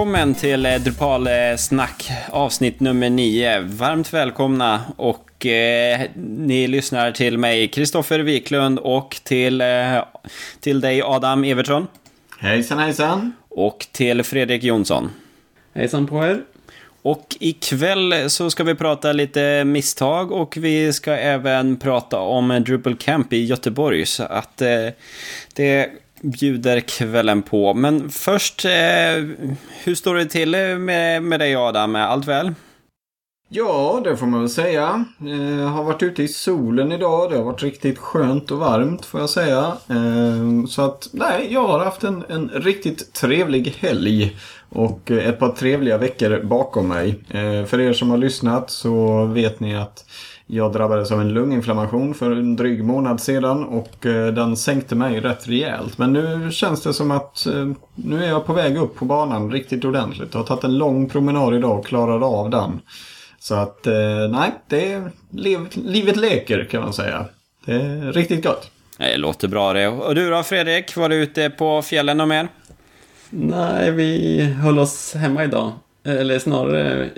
Välkommen till eh, Drupal eh, snack avsnitt nummer 9. Varmt välkomna och eh, ni lyssnar till mig, Kristoffer Wiklund och till, eh, till dig Adam Evertsson. Hejsan hejsan! Och till Fredrik Jonsson. Hejsan på er! Och ikväll så ska vi prata lite misstag och vi ska även prata om Drupal Camp i Göteborg. Så att eh, det bjuder kvällen på. Men först, eh, hur står det till eh, med, med dig Adam? Allt väl? Ja, det får man väl säga. Eh, har varit ute i solen idag. Det har varit riktigt skönt och varmt får jag säga. Eh, så att, nej, jag har haft en, en riktigt trevlig helg. Och ett par trevliga veckor bakom mig. Eh, för er som har lyssnat så vet ni att jag drabbades av en lunginflammation för en dryg månad sedan och eh, den sänkte mig rätt rejält. Men nu känns det som att eh, nu är jag på väg upp på banan riktigt ordentligt. Jag har tagit en lång promenad idag och klarade av den. Så att nej, det är, livet leker kan man säga. Det är riktigt gott. Det låter bra det. Och du då Fredrik, var du ute på fjällen och mer? Nej, vi höll oss hemma idag. Eller snarare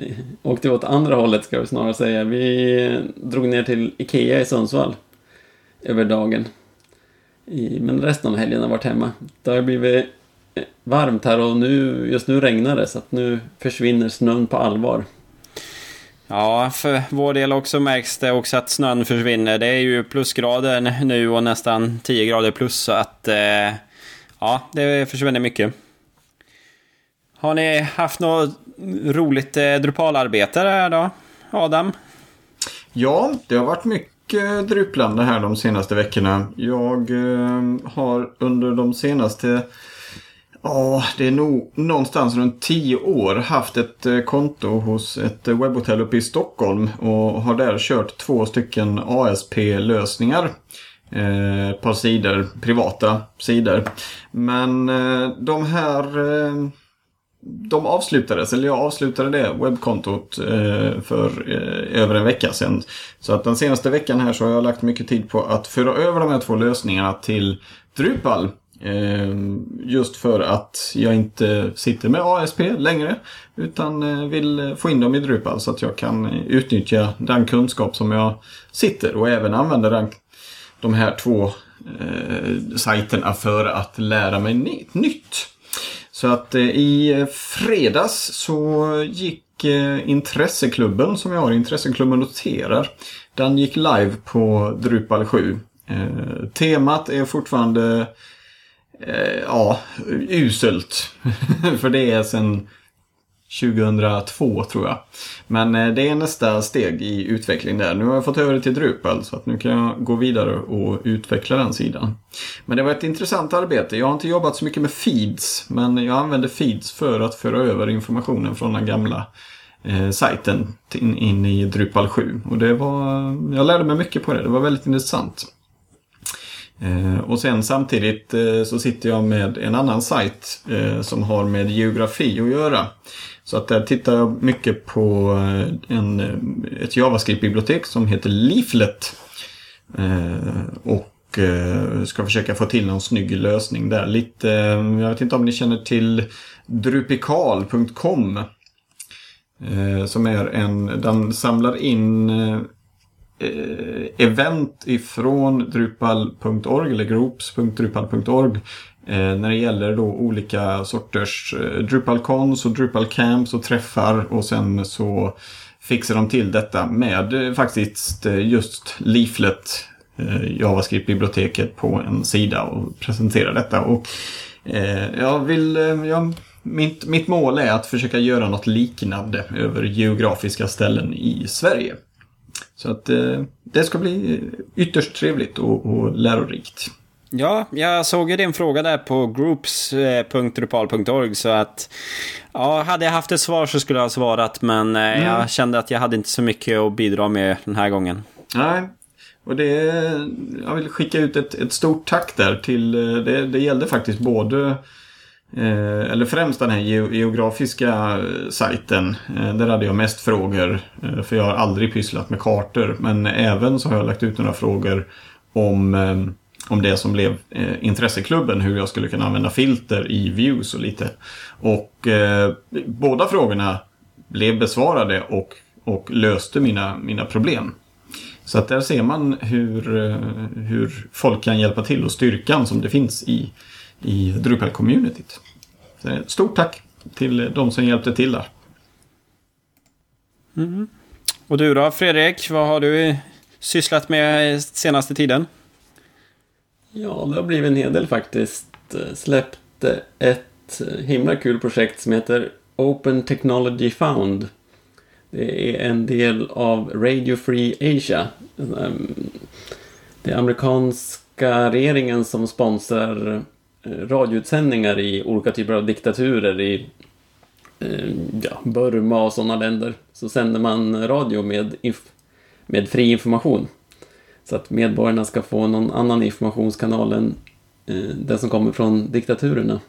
åkte vi åt andra hållet ska vi snarare säga. Vi drog ner till Ikea i Sundsvall. Över dagen. Men resten av helgen har varit hemma. Det har blivit eh, varmt här och nu, just nu regnar det så att nu försvinner snön på allvar. Ja, för vår del också märks det också att snön försvinner. Det är ju plusgrader nu och nästan 10 grader plus så att eh, ja, det försvinner mycket. Har ni haft något roligt eh, Drupal-arbete där då, Adam? Ja, det har varit mycket Druplande här de senaste veckorna. Jag eh, har under de senaste Ja, det är nog någonstans runt tio år haft ett eh, konto hos ett webbhotell uppe i Stockholm och har där kört två stycken ASP-lösningar. Eh, ett par sidor, privata sidor. Men eh, de här eh, de avslutades, eller jag avslutade det webbkontot eh, för eh, över en vecka sedan. Så att den senaste veckan här så har jag lagt mycket tid på att föra över de här två lösningarna till Drupal. Eh, just för att jag inte sitter med ASP längre. Utan eh, vill få in dem i Drupal så att jag kan utnyttja den kunskap som jag sitter och även använda den, de här två eh, sajterna för att lära mig nytt. Så att eh, i fredags så gick eh, Intresseklubben som jag har, Intresseklubben Noterar. Den gick live på Drupal 7. Eh, temat är fortfarande eh, ja, uselt. För det är sen... 2002 tror jag. Men eh, det är nästa steg i utveckling där. Nu har jag fått över det till Drupal så att nu kan jag gå vidare och utveckla den sidan. Men det var ett intressant arbete. Jag har inte jobbat så mycket med feeds men jag använde feeds för att föra över informationen från den gamla eh, sajten in, in, i Drupal 7. Och det var, jag lärde mig mycket på det. Det var väldigt intressant. Eh, och sen samtidigt eh, så sitter jag med en annan sajt som har med geografi att göra. Så att där tittar jag mycket på eh, en, eh, ett JavaScript-bibliotek som heter Leaflet. Eh, och eh, ska försöka få till någon snygg lösning där. Lite, eh, jag vet inte om ni känner till drupikal.com. som är en, den samlar in event ifrån drupal.org eller groups.drupal.org Eh, Eh, när det gäller då olika sorters eh, DrupalCons och DrupalCamps och träffar och sen så fixar de till detta med eh, faktiskt eh, just Leaflet eh, JavaScript-biblioteket på en sida och presenterar detta. Och, eh, jag vill, eh, jag, mitt, mitt mål är att försöka göra något liknande över geografiska ställen i Sverige. Så att eh, det ska bli ytterst trevligt och, och lärorikt. Ja, jag såg ju din fråga där på groups.drupal.org så att ja, hade jag haft ett svar så skulle jag ha svarat men eh, mm. jag kände att jag hade inte så mycket att bidra med den här gången. Nej, och det, jag vill skicka ut ett, ett stort tack där till, eh, det, det gällde faktiskt både eh, eller främst den här geografiska sajten. Där hade jag mest frågor. För jag har aldrig pysslat med kartor. Men även så har jag lagt ut några frågor om om det som blev eh, intresseklubben, hur jag skulle kunna använda filter i views och lite. Och eh, båda frågorna blev besvarade och, och löste mina, mina problem. Så att där ser man hur, eh, hur folk kan hjälpa till och styrkan som det finns i, i Drupal-communityt. Eh, stort tack till de som hjälpte till där. Mm. Och du då Fredrik, vad har du sysslat med senaste tiden? Ja, det har blivit en hel del faktiskt. Släppte ett himla kul projekt som heter Open Technology Found. Det är en del av Radio Free Asia. Ehm, det är amerikanska regeringen som sponsrar eh, radioutsändningar i olika typer av diktaturer i ehm, ja, Burma och sådana länder. Så sänder man radio med, med fri information. Så att medborgarna ska få någon annan informationskanal än eh, den som kommer från diktaturerna.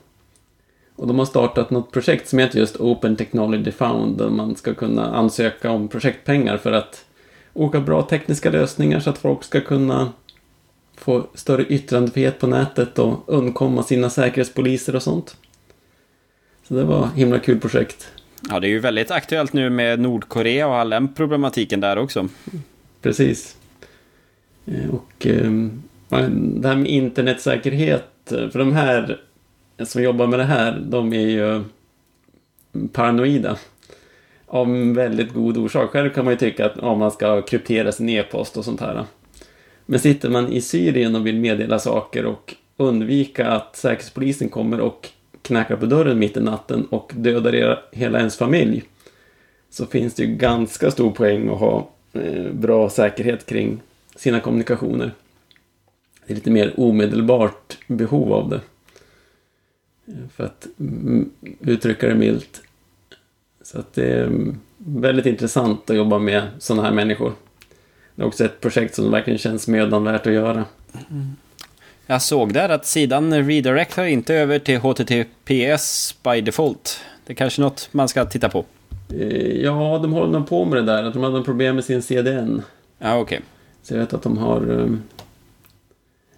Och de har startat något projekt som heter just Open Technology Found där man ska kunna ansöka om projektpengar för att åka bra tekniska lösningar så att folk ska kunna få större yttrandefrihet på nätet och undkomma sina säkerhetspoliser och sånt. Så det var himla kul projekt. Ja, det är ju väldigt aktuellt nu med Nordkorea och all den problematiken där också. Precis. Eh, och ehm, det här med internetsäkerhet, eh, för de här som jobbar med det här, de är ju paranoida. Av väldigt god orsak. Själv kan man ju tycka att ja, man ska kryptera sin e-post och sånt här. Men sitter man i Syrien och vill meddela saker och undvika att Säkerhetspolisen kommer och knackar på dörren mitt i natten och dödar hela ens familj. Så finns det ju ganska stor poäng att ha eh, bra säkerhet kring sina kommunikationer. Det är lite mer omedelbart behov av det. För att uttrycka det milt. Så att det är väldigt intressant att jobba med sådana här människor. Det är också ett projekt som verkligen känns mödan att göra. Mm. Jag såg där att sidan redirectar inte över till HTTPS by default. Det är kanske något man ska titta på. Eh, ja, de håller nog på med det där. Att de hade problem med sin CDN. Ja, okej. Okay. Så jag vet att de har...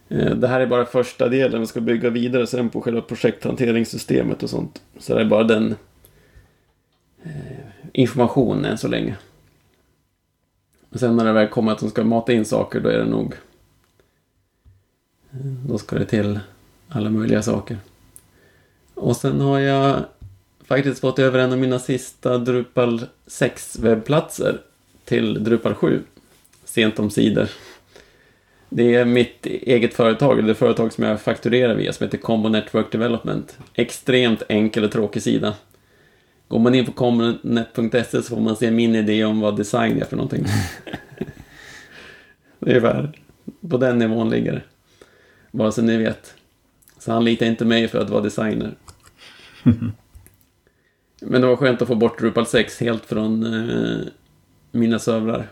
Eh, eh, det här är bara första delen. Vi ska bygga vidare sen på själva projekthanteringssystemet och sånt. Så det är bara den eh, informationen än så länge. Och sen när det väl kommer att de ska mata in saker, då är det nog... Då ska det till alla möjliga saker. Och sen har jag faktiskt fått över en av mina sista Drupal 6 webbplatser till Drupal 7 sent om sidor. Det är mitt eget företag, det företag som jag fakturerar via, som heter Combo Network Development. Extremt enkel och tråkig sida. Går man in på combonet.se så får man se min idé om vad design är för någonting. ungefär på den nivån ligger det. Bara så ni vet. Så han litar inte mig för att vara designer. Men det var skönt att få bort Drupal 6 helt från eh, mina servrar.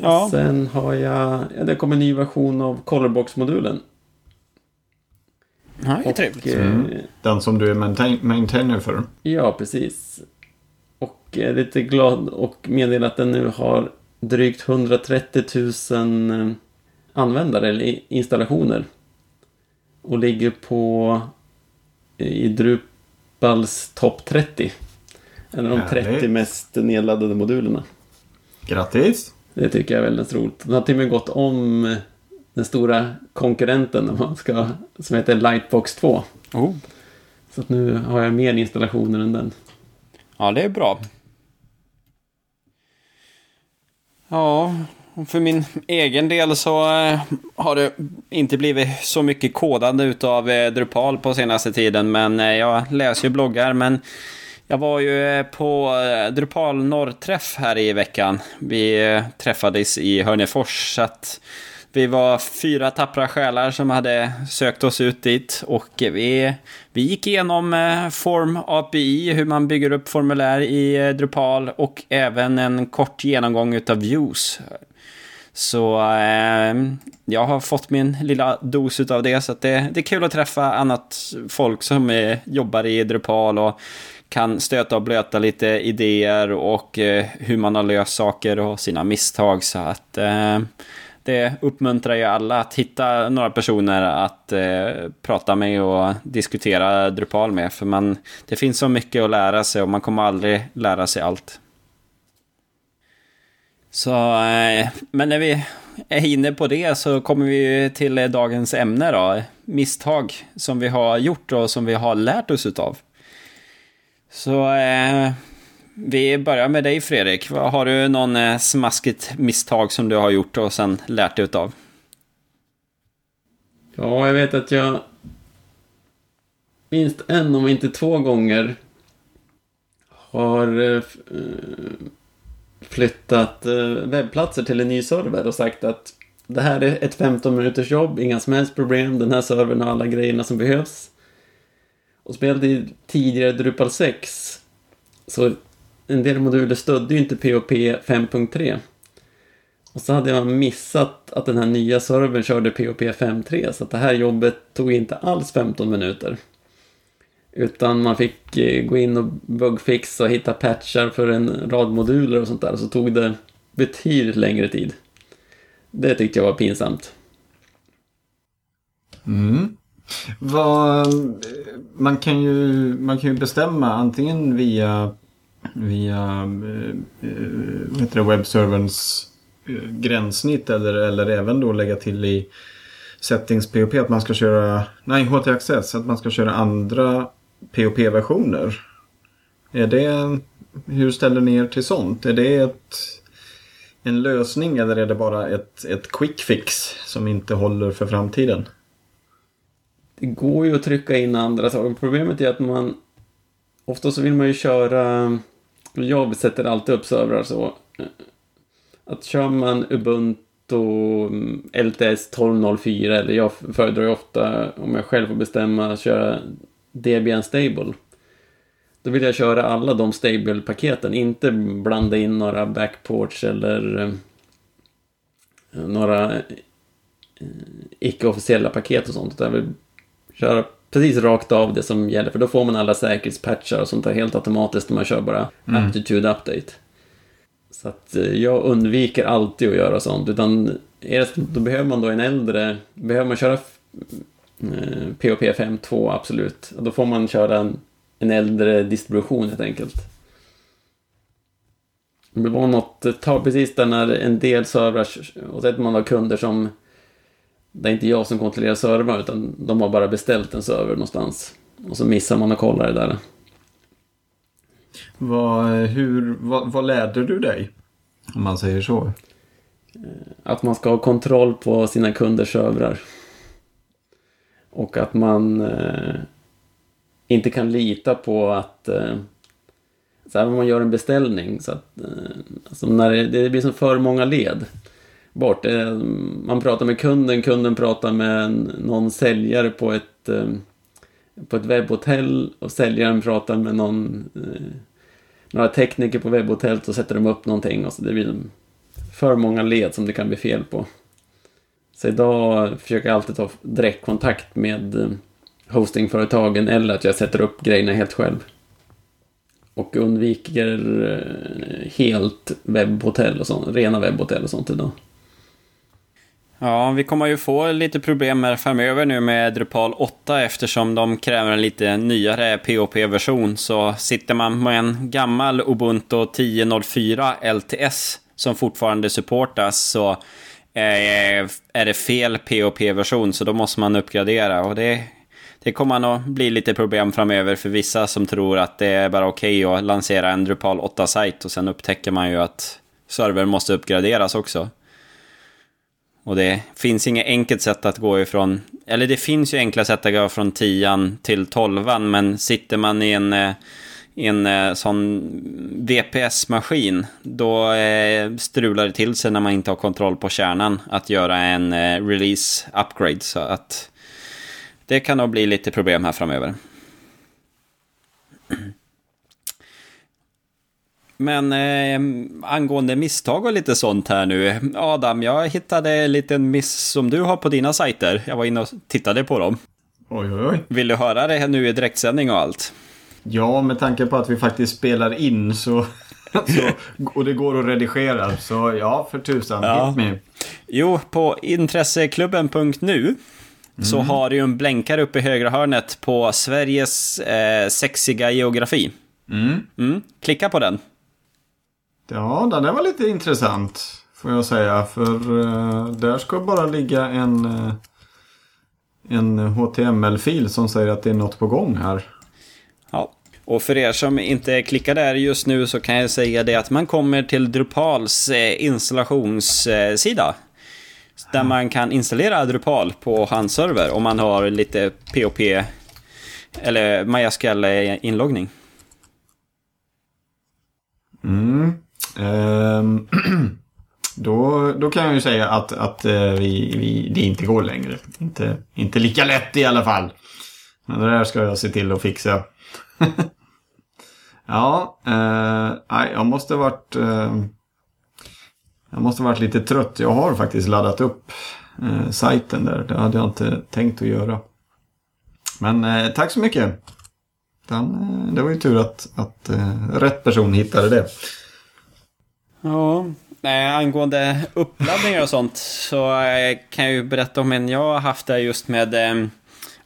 Ja. Sen har jag, ja, det kom en ny version av Colorbox-modulen. Ja, det är trevligt. Eh, mm. Den som du är maintain maintainer för. Ja, precis. Och jag är lite glad och meddela att den nu har drygt 130 000 eh, användare eller installationer. Och ligger på i Drupals topp 30. En av de 30 mest nedladdade modulerna. Grattis! Det tycker jag är väldigt roligt. Den har till och med gått om den stora konkurrenten om man ska, som heter Lightbox 2. Oh. Så att nu har jag mer installationer än den. Ja, det är bra. Ja, för min egen del så eh, har det inte blivit så mycket kodande utav eh, Drupal på senaste tiden. Men eh, jag läser ju bloggar. Men jag var ju eh, på eh, Drupal norrträff här i veckan. Vi eh, träffades i Hörnefors. Så att vi var fyra tappra själar som hade sökt oss ut dit. Och vi, vi gick igenom Form API, hur man bygger upp formulär i Drupal. Och även en kort genomgång utav views. Så eh, jag har fått min lilla dos av det. Så det, det är kul att träffa annat folk som eh, jobbar i Drupal. Och kan stöta och blöta lite idéer och eh, hur man har löst saker och sina misstag. Så att eh, det uppmuntrar ju alla att hitta några personer att eh, prata med och diskutera Drupal med. För man, det finns så mycket att lära sig och man kommer aldrig lära sig allt. Så, eh, men när vi är inne på det så kommer vi till dagens ämne då. Misstag som vi har gjort och som vi har lärt oss utav. Så eh, vi börjar med dig Fredrik. Har du någon eh, smaskigt misstag som du har gjort och sen lärt dig utav? Ja, jag vet att jag minst en, om inte två gånger har eh, eh flyttat eh, webbplatser till en ny server och sagt att det här är ett 15 minuters jobb, inga som helst problem, den här servern har alla grejerna som behövs. Och spelade tidigare Drupal 6 så en del moduler stödde ju inte POP 5.3. Och så hade jag missat att den här nya servern körde POP 5.3 så att det här jobbet tog inte alls 15 minuter. Utan man fick eh, gå in och bugfixa och hitta patchar för en rad moduler och sånt där. Så tog det betydligt längre tid. Det tyckte jag var pinsamt. Mm. Vad, man, kan ju, man kan ju bestämma antingen via, via eh, eh, webbserverns eh, gränssnitt eller, eller även då lägga till i settings POP att man ska köra, nej HT Access, att man ska köra andra POP-versioner. Är det, hur ställer ni er till sånt? Är det ett, en lösning eller är det bara ett, ett quick fix som inte håller för framtiden? Det går ju att trycka in andra saker. Problemet är att man ofta så vill man ju köra jag sätter alltid upp servrar så att kör man Ubuntu LTS 1204 eller jag föredrar ju ofta om jag själv får bestämma att köra Debian Stable. Då vill jag köra alla de stable-paketen, inte blanda in några backports eller eh, några eh, icke-officiella paket och sånt. Utan jag vill köra precis rakt av det som gäller, för då får man alla säkerhetspatchar och sånt där helt automatiskt när man kör bara mm. aptitude update. Så att eh, jag undviker alltid att göra sånt, utan är då behöver man då en äldre, behöver man köra POP 5.2 absolut. Och då får man köra en, en äldre distribution helt enkelt. Det var något tag precis där när en del servrar, och så man har kunder som det är inte jag som kontrollerar servrar utan de har bara beställt en server någonstans. Och så missar man att kolla det där. Vad, hur, vad, vad lärde du dig? Om man säger så. Att man ska ha kontroll på sina kunders servrar. Och att man eh, inte kan lita på att eh, så här, man gör en beställning så att eh, alltså när det, det blir så för många led bort. Eh, man pratar med kunden, kunden pratar med någon säljare på ett, eh, på ett webbhotell och säljaren pratar med någon, eh, några tekniker på webbhotellet och sätter de upp någonting och så det blir för många led som det kan bli fel på. Så idag försöker jag alltid ta direktkontakt med hostingföretagen eller att jag sätter upp grejerna helt själv. Och undviker helt webbhotell och sånt, rena webbhotell och sånt idag. Ja, vi kommer ju få lite problem här framöver nu med Drupal 8 eftersom de kräver en lite nyare POP-version. Så sitter man med en gammal Ubuntu 10.04 LTS som fortfarande supportas så eh, är det fel POP-version så då måste man uppgradera. Och det, det kommer nog bli lite problem framöver för vissa som tror att det är bara okej okay att lansera en Drupal 8-sajt och sen upptäcker man ju att servern måste uppgraderas också. Och det finns inget enkelt sätt att gå ifrån, eller det finns ju enkla sätt att gå från 10 till 12 men sitter man i en, i en eh, sån VPS-maskin, då eh, strular det till sig när man inte har kontroll på kärnan att göra en release-upgrade. Så att det kan nog bli lite problem här framöver. Men eh, angående misstag och lite sånt här nu. Adam, jag hittade en liten miss som du har på dina sajter. Jag var inne och tittade på dem. Oj, oj, oj. Vill du höra det nu i direktsändning och allt? Ja, med tanke på att vi faktiskt spelar in så så, och det går att redigera. Så ja, för tusan. Ja. Hit me. Jo, på intresseklubben.nu så har du en blänkare uppe i högra hörnet på Sveriges eh, sexiga geografi. Mm. Mm, klicka på den. Ja, den där var lite intressant. Får jag säga. För eh, där ska bara ligga en, eh, en HTML-fil som säger att det är något på gång här. Ja. Och för er som inte klickar där just nu så kan jag säga det att man kommer till Drupals eh, installationssida. Där man kan installera Drupal på hans server om man har lite POP eller MySQL-inloggning. Mm. Ehm, då, då kan jag ju säga att, att eh, vi, vi, det inte går längre. Inte, inte lika lätt i alla fall. Men det där ska jag se till att fixa. ja, eh, jag måste varit... Eh, jag måste varit lite trött. Jag har faktiskt laddat upp eh, sajten där. Det hade jag inte tänkt att göra. Men eh, tack så mycket. Den, eh, det var ju tur att, att eh, rätt person hittade det. Ja, Nej, angående uppladdningar och sånt så eh, kan jag ju berätta om en jag har haft där just med eh,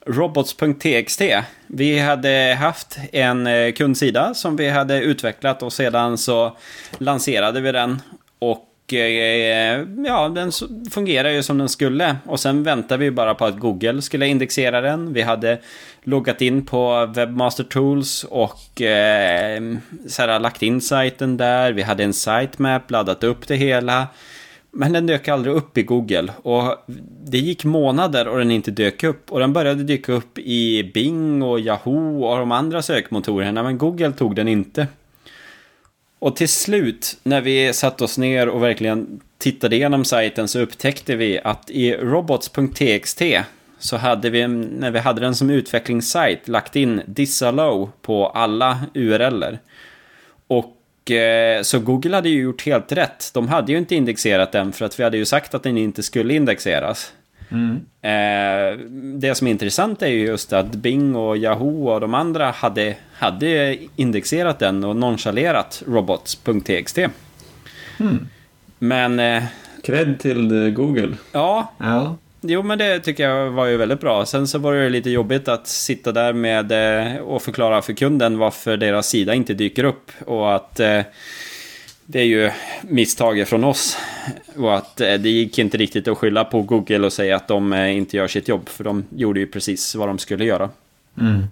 robots.txt. Vi hade haft en kundsida som vi hade utvecklat och sedan så lanserade vi den. Och Eh, ja, den fungerar ju som den skulle. Och sen väntade vi bara på att Google skulle indexera den. Vi hade loggat in på Webmaster Tools och eh, så här, lagt in sajten där. Vi hade en sitemap, laddat upp det hela. Men den dök aldrig upp i Google. Och det gick månader och den inte dök upp. Och den började dyka upp i Bing och Yahoo och de andra sökmotorerna. Men Google tog den inte. Och till slut, när vi satte oss ner och verkligen tittade igenom sajten så upptäckte vi att i robots.txt så hade vi, när vi hade den som utvecklingssajt, lagt in disallow på alla URLer. Och eh, så Google hade ju gjort helt rätt. De hade ju inte indexerat den för att vi hade ju sagt att den inte skulle indexeras. Eh, det som är intressant är ju just att Bing och Yahoo och de andra hade, hade indexerat den och nonchalerat robots.txt. Men eh, Cred till eh, Google. ja, Ja, jo men det tycker jag var ju väldigt bra. Sen så var det lite jobbigt att sitta där med eh, och förklara för kunden varför deras sida inte dyker upp. Och att eh, det är ju misstaget från oss. Och att eh, det gick inte riktigt att skylla på Google och säga att de eh, inte gör sitt jobb. För de gjorde ju precis vad de skulle göra. Mm.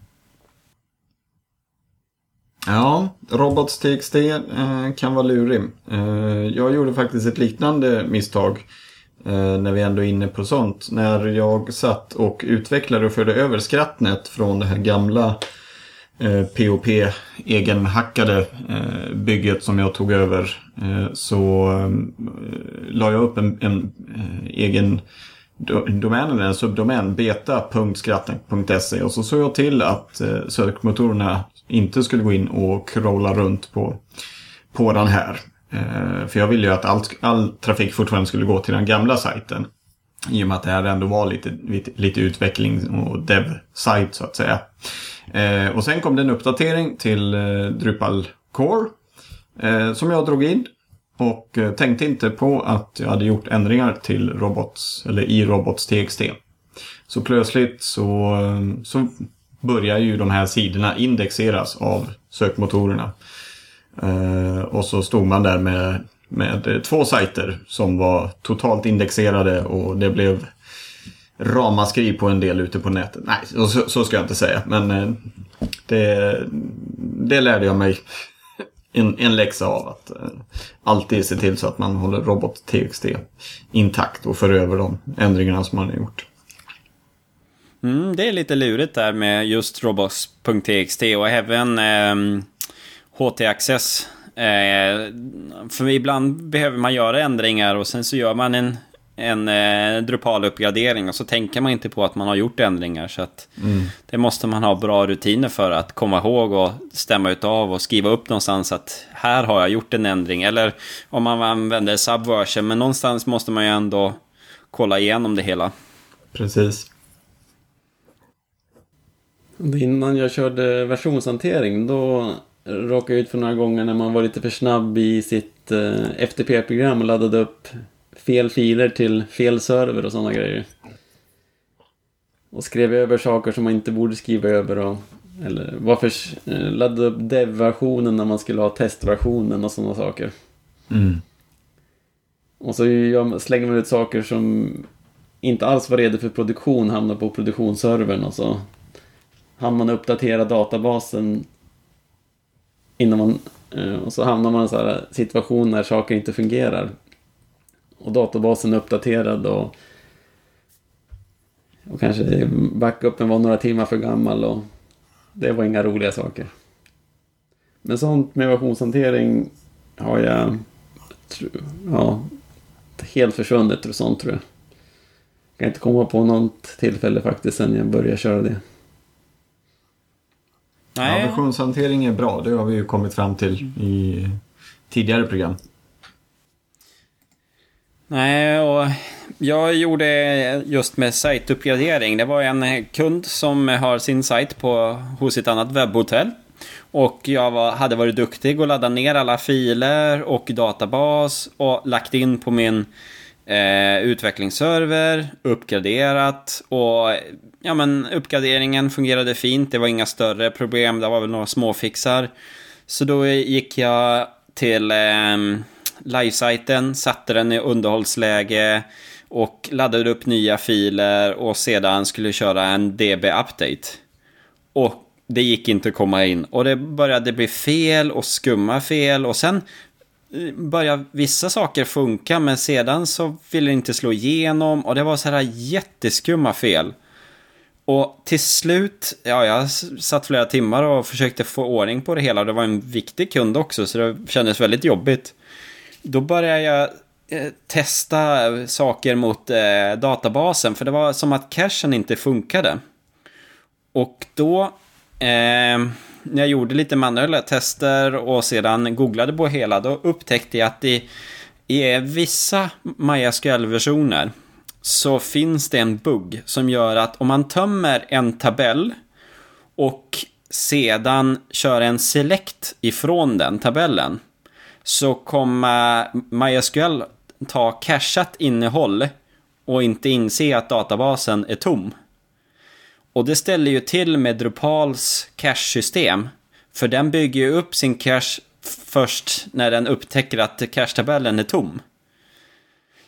ja robots.txt eh, kan vara lurig. Jag gjorde faktiskt ett liknande misstag när vi ändå är inne på sånt. När jag satt och utvecklade och förde över skrattnet från det här gamla Eh, POP egenhackade eh, bygget som jag tog över eh, så la jag upp en, en egen domän eller en subdomän beta.skratten.se och så såg jag till att sökmotorerna inte skulle gå in och crawla runt på, på den här. För jag ville ju att all, all trafik fortfarande skulle gå till den gamla sajten. I och med att det här ändå var lite, lite, lite utveckling och dev-sajt så att säga. Eh, och sen kom det en uppdatering till eh, Drupal Core. Eh, som jag drog in. Och eh, tänkte inte på att jag hade gjort ändringar till robots, eller i robots.txt. Så plötsligt så, eh, så börjar ju de här sidorna indexeras av sökmotorerna. Eh, och så stod man där med, med eh, två sajter som var totalt indexerade och det blev ramaskri på en del ute på nätet. Nej, så, så ska jag inte säga. Men eh, det, det lärde jag mig en, en läxa av. Att eh, alltid se till så att man håller robot.txt intakt och för över de ändringarna som man har gjort. Mm, det är lite lurigt där med just robots.txt och även eh, HT-access. Eh, för ibland behöver man göra ändringar och sen så gör man en, en eh, Drupal-uppgradering och så tänker man inte på att man har gjort ändringar. Så att det måste man ha bra rutiner för att komma ihåg och stämma utav och skriva upp någonstans att här har jag gjort en ändring. Eller om man använder subversion, men någonstans måste man ju ändå kolla igenom det hela. Precis. Innan jag körde versionshantering då råkat ut för några gånger när man var lite för snabb i sitt eh, FTP-program och laddade upp fel filer till fel server och sådana grejer. Och skrev över saker som man inte borde skriva över och eller varför eh, laddade upp dev-versionen när man skulle ha testversionen och sådana saker. Mm. Och så gör, slänger man ut saker som inte alls var redo för produktion, hamnar på produktionsservern och så hamnar man uppdatera databasen innan man, eh, och så hamnar man i en här situation när saker inte fungerar. Och databasen är uppdaterad och, och kanske backupen var några timmar för gammal och det var inga roliga saker. Men sånt med versionshantering har jag, ja, helt försvunnit och sånt tror jag. Jag kan inte komma på något tillfälle faktiskt sen jag började köra det. Ja, Nej, versionshantering är bra. Det har vi ju kommit fram till i tidigare program. Nej, och jag gjorde just med sajtuppgradering. Det var en kund som har sin sajt på, hos ett annat webbhotell. Och jag var, hade varit duktig och laddat ner alla filer och databas och lagt in på min eh, utvecklingsserver, uppgraderat och ja men uppgraderingen fungerade fint. Det var inga större problem, det var väl några småfixar. Så då gick jag till eh, livesajten, satte den i underhållsläge och laddade upp nya filer och sedan skulle köra en DB-update. Och det gick inte att komma in och det började bli fel och skumma fel och sen började vissa saker funka men sedan så ville det inte slå igenom och det var så här jätteskumma fel. Och till slut, ja jag satt flera timmar och försökte få ordning på det hela och det var en viktig kund också så det kändes väldigt jobbigt. Då började jag eh, testa saker mot eh, databasen för det var som att cachen inte funkade. Och då, eh, när jag gjorde lite manuella tester och sedan googlade på hela, då upptäckte jag att i, i vissa MySQL-versioner så finns det en bugg som gör att om man tömmer en tabell och sedan kör en select ifrån den tabellen så kommer MySQL ta cachat innehåll och inte inse att databasen är tom. Och det ställer ju till med Drupals cache-system. För den bygger ju upp sin cache först när den upptäcker att cache-tabellen är tom.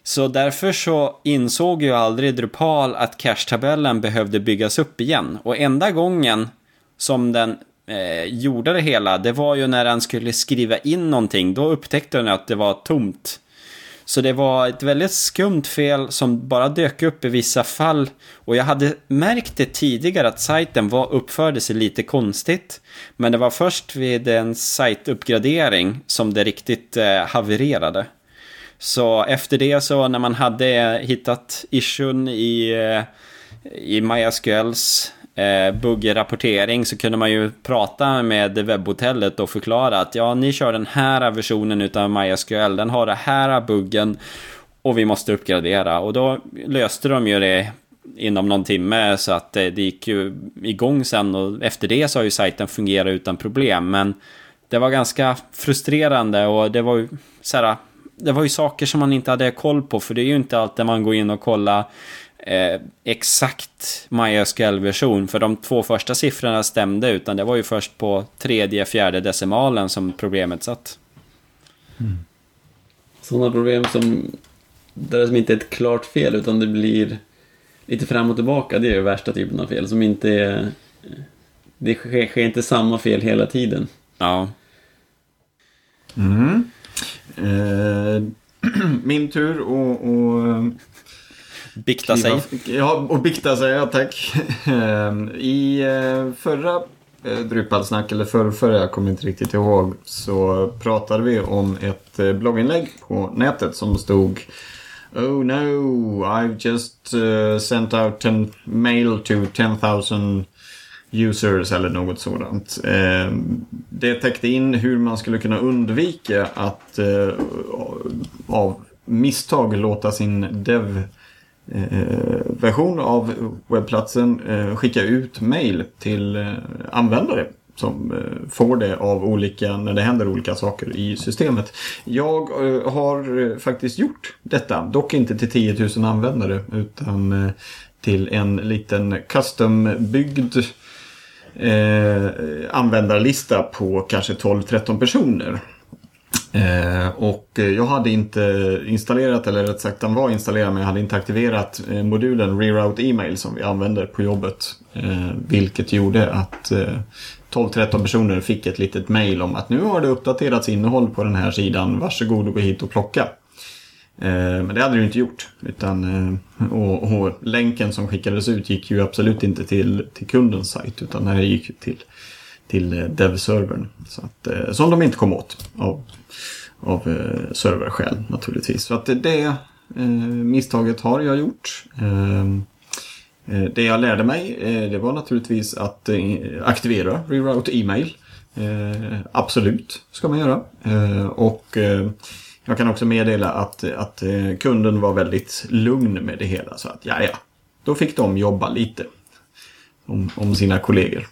Så därför så insåg ju aldrig Drupal att cache-tabellen behövde byggas upp igen. Och enda gången som den eh, gjorde det hela, det var ju när den skulle skriva in någonting. Då upptäckte den att det var tomt. Så det var ett väldigt skumt fel som bara dök upp i vissa fall. Och jag hade märkt det tidigare att sajten var, uppförde sig lite konstigt. Men det var först vid en sajtuppgradering som det riktigt eh, havererade. Så efter det så när man hade hittat issuen i, eh, i MySQLs eh, buggrapportering så kunde man ju prata med webbhotellet och förklara att ja, ni kör den här versionen utav MySQL, den har den här buggen och vi måste uppgradera. Och då löste de ju det inom någon timme så att det, det gick ju igång sen och efter det så har ju sajten fungerat utan problem. Men det var ganska frustrerande och det var ju så här, det var ju saker som man inte hade koll på för det är ju inte alltid man går in och kollar eh, exakt MySQL-version. För de två första siffrorna stämde utan det var ju först på tredje, fjärde decimalen som problemet satt. Sådana problem som där det som inte är ett klart fel utan det blir lite fram och tillbaka. Det är ju värsta typen av fel som inte är... Det sker, sker inte samma fel hela tiden. Ja. Mm. Eh, min tur och, och Bikta sig. Ja, och bikta sig, ja tack. Ehm, I eh, förra eh, Drupalsnack, eller förrförra, förra, jag kommer inte riktigt ihåg, så pratade vi om ett eh, blogginlägg på nätet som stod Oh no, I've just uh, sent out a mail to 10,000 users eller något sådant. Eh, det täckte in hur man skulle kunna undvika att eh, av misstag låta sin dev Eh, version av webbplatsen eh, skicka ut mail till eh, användare som får det av olika, när det händer olika saker i systemet. Jag har faktiskt gjort detta, dock inte till 10 000 användare utan till en liten custombyggd eh, användarlista på kanske 12-13 personer. Eh, och eh, jag hade inte installerat, eller rätt sagt den var installerad, men jag hade inte aktiverat eh, modulen Reroute Email som vi använder på jobbet. Eh, vilket gjorde att eh, 12-13 personer fick ett litet mail om att nu har det uppdaterats innehåll på den här sidan, varsågod och gå hit och plocka. Eh, men det hade det ju inte gjort. Utan, och, och, länken som skickades ut gick ju absolut inte till, till kundens sajt utan det gick till, till dev-servern. Så att, som de inte kom åt av av eh, serverskäl naturligtvis. Så att det eh, misstaget har jag gjort. Ehm, eh, det jag lärde mig eh, det var naturligtvis att eh, aktivera reroute e-mail. Eh, absolut ska man göra. Eh, och eh, jag kan också meddela att, att eh, kunden var väldigt lugn med det hela. Så att ja, ja, då fick de jobba lite om, om sina kollegor.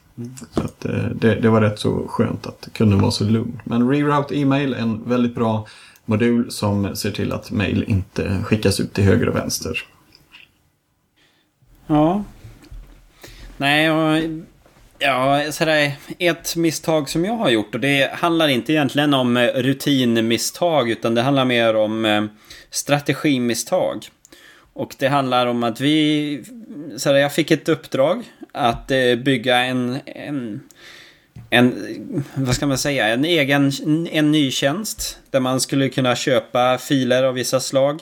Så att, eh, det, det, var rätt så skönt att kunden var så lugn. Men Reroute E-mail är en väldigt bra modul som ser till att mail inte skickas ut till höger och vänster. Ja. Nej, och, ja, sådär, ett misstag som jag har gjort och det handlar inte egentligen om eh, rutinmisstag utan det handlar mer om eh, strategimisstag. Och det handlar om att vi, så här, jag fick ett uppdrag att eh, bygga en, en, en, vad ska man säga, en egen, en ny tjänst. Där man skulle kunna köpa filer av vissa slag.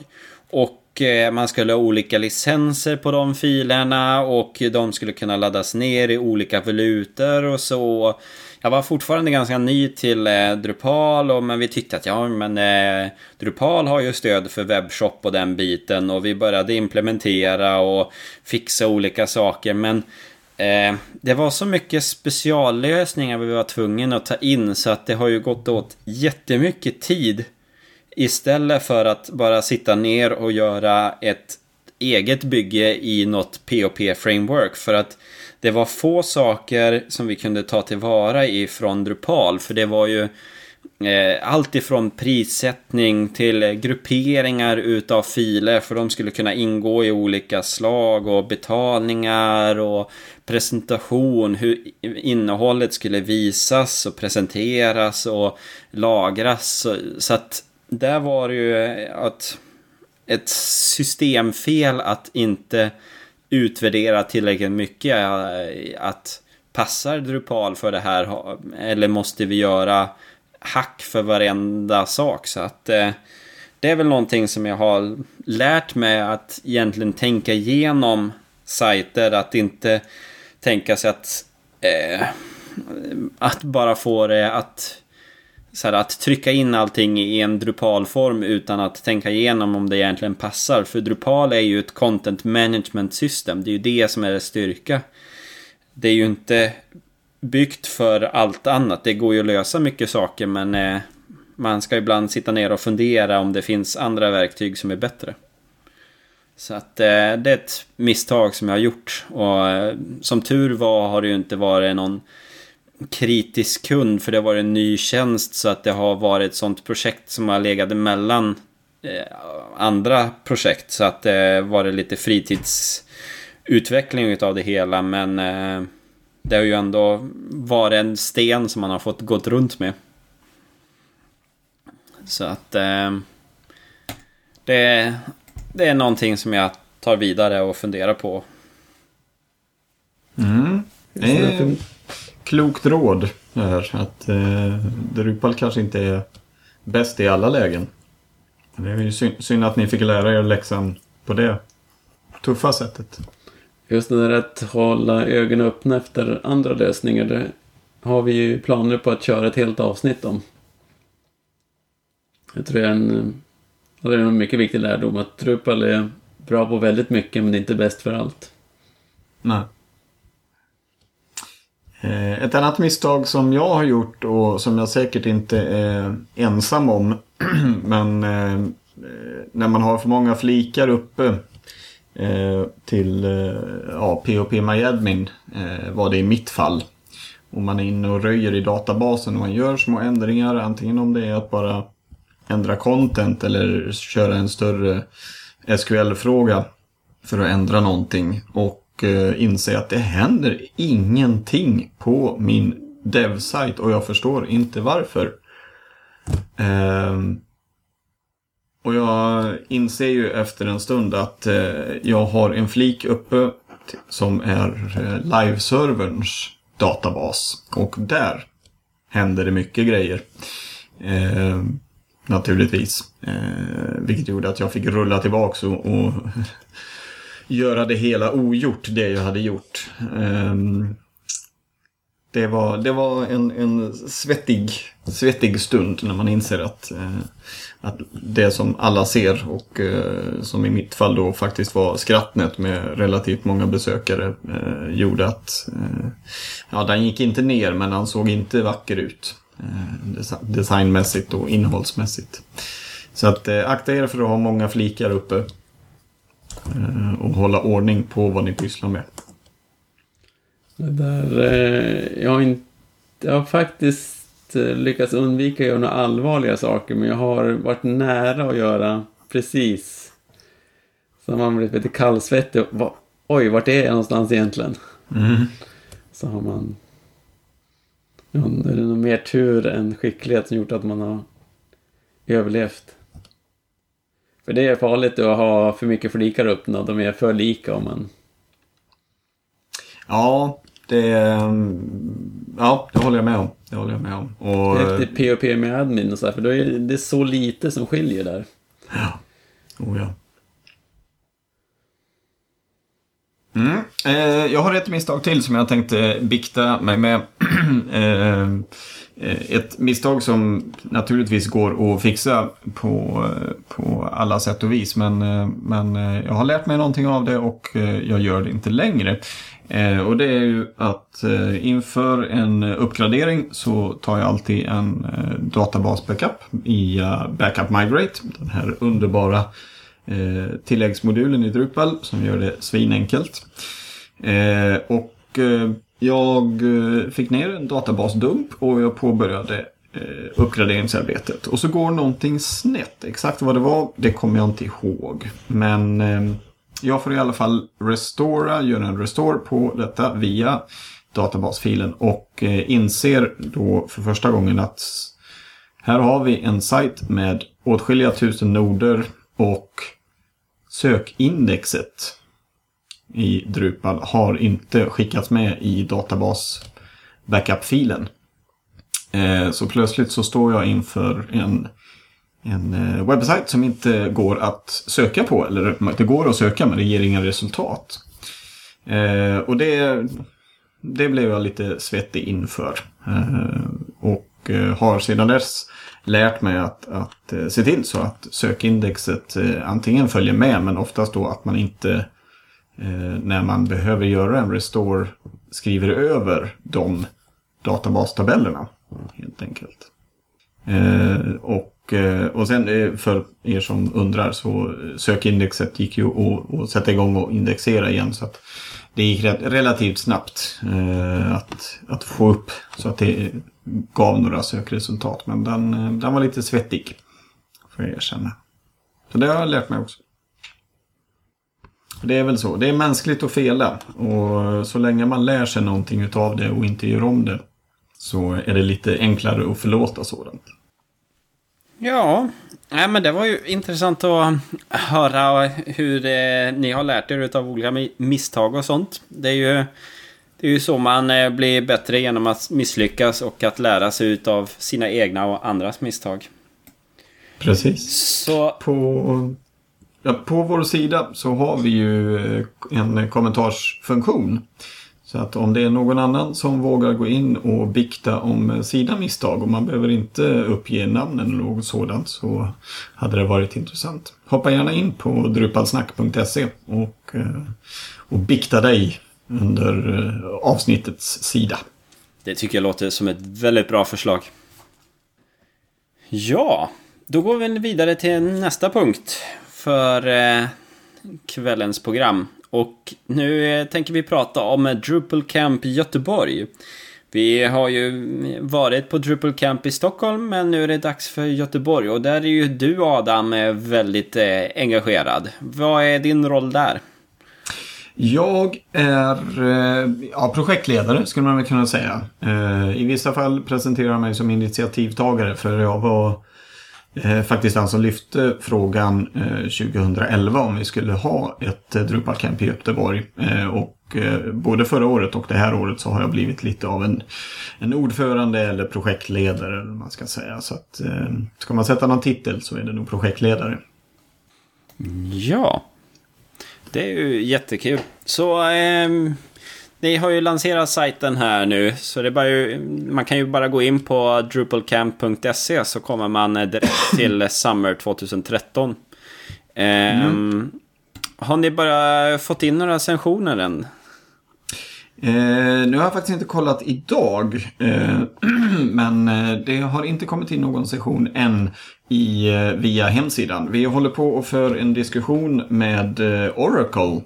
Och eh, man skulle ha olika licenser på de filerna och de skulle kunna laddas ner i olika valutor och så. Jag var fortfarande ganska ny till eh, Drupal och, men vi tyckte att ja men eh, Drupal har ju stöd för webbshop och den biten och vi började implementera och fixa olika saker men eh, det var så mycket speciallösningar vi var tvungna att ta in så att det har ju gått åt jättemycket tid istället för att bara sitta ner och göra ett eget bygge i något POP-framework för att det var få saker som vi kunde ta tillvara ifrån Drupal. För det var ju Eh, allt ifrån prissättning till grupperingar utav filer. För de skulle kunna ingå i olika slag och betalningar och presentation. Hur innehållet skulle visas och presenteras och lagras. Så, att där var det ju att ett systemfel att inte utvärdera tillräckligt mycket. Eh, att passar Drupal för det här eller måste vi göra hack för varenda sak? Så att eh, det är väl någonting som jag har lärt mig att egentligen tänka igenom sajter. Att inte tänka sig att eh, att bara få det att så här, att trycka in allting i en Drupal-form utan att tänka igenom om det egentligen passar. För Drupal är ju ett content management system. Det är ju det som är dess styrka. Det är ju inte byggt för allt annat. Det går ju att lösa mycket saker men eh, man ska ibland sitta ner och fundera om det finns andra verktyg som är bättre. Så att eh, det är ett misstag som jag har gjort. Och eh, som tur var har det ju inte varit någon kritisk kund för det var en ny tjänst så att det har varit ett sånt projekt som har legat emellan eh, andra projekt så att eh, det var det lite fritidsutveckling utav det hela men eh, det har ju ändå varit en sten som man har fått gått runt med. Så att eh, det, det är någonting som jag tar vidare och funderar på. Mm. Det är klokt råd här. Att eh, Drupal kanske inte är bäst i alla lägen. Det är ju synd att ni fick lära er läxan på det tuffa sättet. Just det där att hålla ögonen öppna efter andra lösningar. Det har vi ju planer på att köra ett helt avsnitt om. Jag tror det är en, det är en mycket viktig lärdom att Drupal är bra på väldigt mycket men det är inte bäst för allt. Nej. Eh, ett annat misstag som jag har gjort och som jag säkert inte är ensam om. men eh, när man har för många flikar uppe Eh, till eh, ja, POP MyAdmin eh, var det i mitt fall. Om man är inne och röjer i databasen och man gör små ändringar. Antingen om det är att bara ändra content eller köra en större SQL-fråga för att ändra någonting. Och inse att det händer ingenting på min dev-sajt och jag förstår inte varför. Ehm, och jag inser ju efter en stund att eh, jag har en flik uppe som är eh, liveserverns databas. Och där händer det mycket grejer. Eh, naturligtvis. Eh, vilket gjorde att jag fick rulla tillbaka och, och göra det hela ogjort, det jag hade gjort. Ehm, det var, det var en, en svettig, svettig stund när man inser att, eh, att det som alla ser och eh, som i mitt fall då faktiskt var Skrattnet med relativt många besökare eh, gjorde att eh, ja, den gick inte ner men den såg inte vacker ut eh, designmässigt och innehållsmässigt. Så att eh, akta er för att ha många flikar uppe eh, och hålla ordning på vad ni pysslar med. Det där, eh, jag, har inte, jag har faktiskt eh, lyckats undvika att göra några allvarliga saker, men jag har varit nära att göra precis. Så man blivit lite kallsvettig. Va, oj, vart är jag någonstans egentligen? Mm. Så har man... Ja, är det nog mer tur än skicklighet som gjort att man har överlevt. För det är farligt att ha för mycket flikar upp när de är för lika om man... Ja, det, ja, det håller jag med om. Det håller jag med om. Och, Efter POP med admin och så här, för då är det så lite som skiljer där. Ja. Oh, ja. Mm. Eh, jag har ett misstag till som jag tänkte bikta mig med. Eh, eh, ett misstag som naturligtvis går att fixa på, eh, på alla sätt och vis. Men, eh, men eh, jag har lärt mig någonting av det och eh, jag gör det inte längre. Eh, och det är ju att eh, inför en uppgradering så tar jag alltid en eh, databas-backup via eh, Backup Migrate. Den här underbara eh, tilläggsmodulen i Drupal som gör det svinenkelt. Eh, och eh, jag eh, fick ner en databasdump och jag påbörjade eh, uppgraderingsarbetet. Och så går någonting snett. Exakt vad det var, det kommer jag inte ihåg. Men eh, jag får i alla fall restora, göra en restore på detta via databasfilen och inser då för första gången att här har vi en sajt med åtskilliga tusen noder och sökindexet i Drupal har inte skickats med i databas backup-filen. Eh, så plötsligt så står jag inför en, en eh, webbsajt som inte går att söka på. Eller det går att söka men det ger inga resultat. Eh, och det, det blev jag lite svettig inför. Och har sedan dess lärt mig att, att eh, se till så att sökindexet eh, antingen följer med men oftast då att man inte eh, när man behöver göra en restore skriver över de databastabellerna. Helt enkelt. och, och sen för er som undrar så sökindexet gick ju att, att sätta igång och indexera igen. så att det gick relativt snabbt att, att få upp så att det gav några sökresultat. Men den, eh, den var lite svettig. Får jag erkänna. Så det har jag lärt mig också. Det är väl så. Det är mänskligt att fela. Och så länge man lär sig någonting utav det och inte gör om det. Så är det lite enklare att förlåta sådant. Ja, nej, men det var ju intressant att höra hur eh, ni har lärt er av olika misstag och sånt. Det är ju det är ju så man eh, blir bättre genom att misslyckas och att lära sig av sina egna och andras misstag. Precis. Så... På, ja, på vår sida så har vi ju eh, en kommentarsfunktion. Så att om det är någon annan som vågar gå in och bikta om sina misstag och man behöver inte uppge namnen eller något sådant så hade det varit intressant. Hoppa gärna in på drupalsnack.se och, eh, och bikta dig under eh, avsnittets sida. Det tycker jag låter som ett väldigt bra förslag. Ja, då går vi vidare till nästa punkt för eh, kvällens program. Och nu eh, tänker vi prata om Drupal Camp Göteborg. Vi har ju varit på Drupal Camp i Stockholm, men nu är det dags för Göteborg. Och där är ju du Adam väldigt engagerad. Vad är din roll där? Jag är eh, ja, projektledare skulle man väl kunna säga. Eh, I vissa fall presenterar jag mig som initiativtagare för jag var eh, faktiskt den som lyfte frågan 2011 om vi skulle ha ett Drupal Camp i Göteborg. Och både förra året och det här året så har jag blivit lite av en, en ordförande eller projektledare. Eller man ska säga. Så att, ska man sätta någon titel så är det nog projektledare. Ja, det är ju jättekul. Så eh, ni har ju lanserat sajten här nu. Så det bara ju, man kan ju bara gå in på drupalcamp.se så kommer man direkt till Summer 2013. Eh, mm. Har ni bara fått in några sessioner än? Eh, nu har jag faktiskt inte kollat idag. Eh, men eh, det har inte kommit in någon session än i, eh, via hemsidan. Vi håller på och för en diskussion med eh, Oracle.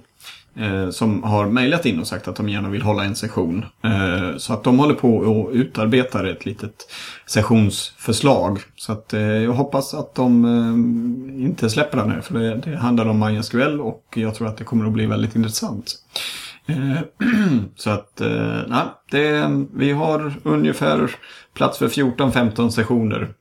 Eh, som har mejlat in och sagt att de gärna vill hålla en session. så att de håller på och utarbetar ett litet sessionsförslag. Så att jag hoppas att de inte släpper den här. För det, det handlar om MySQL och jag tror att det kommer att bli väldigt intressant. Så att, nej, det, vi har ungefär plats för 14-15 sessioner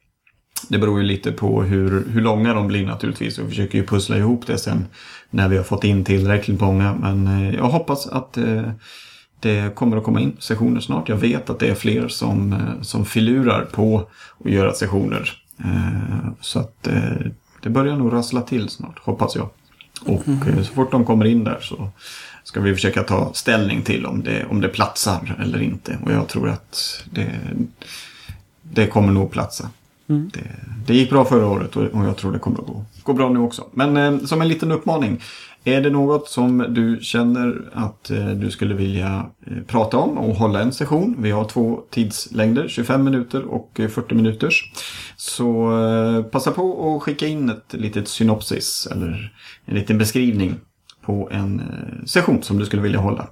det beror ju lite på hur, hur långa de blir naturligtvis. Vi försöker ju pussla ihop det sen när vi har fått in tillräckligt många. Men eh, jag hoppas att eh, det kommer att komma in sessioner snart. Jag vet att det är fler som, eh, som filurar på att göra sessioner. Så att det börjar nog rassla till snart, hoppas jag. Och så fort de kommer in där så ska vi försöka ta ställning till om det, om det platsar eller inte. Och jag tror att det, det kommer nog platsa. Mm. Det, det, gick bra förra året och jag tror det kommer att gå, gå bra nu också. Men eh, som en liten uppmaning. Är det något som du känner att eh, du skulle vilja eh, prata om och hålla en session? Vi har två tidslängder, 25 minuter och 40 eh, minuters. Så eh, passa på att skicka in ett litet synopsis eller en liten beskrivning på en eh, session som du skulle vilja hålla.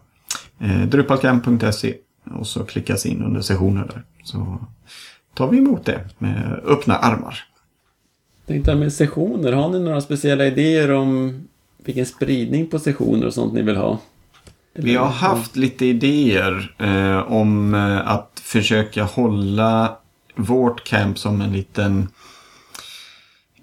Eh, Drupalcamp.se och så klickas in under sessioner där. Så tar vi emot det med öppna armar. Tänkte med sessioner, har ni några speciella idéer om vilken spridning på sessioner och sånt ni vill ha? Vi har haft lite idéer eh, om eh, att försöka hålla vårt camp som en liten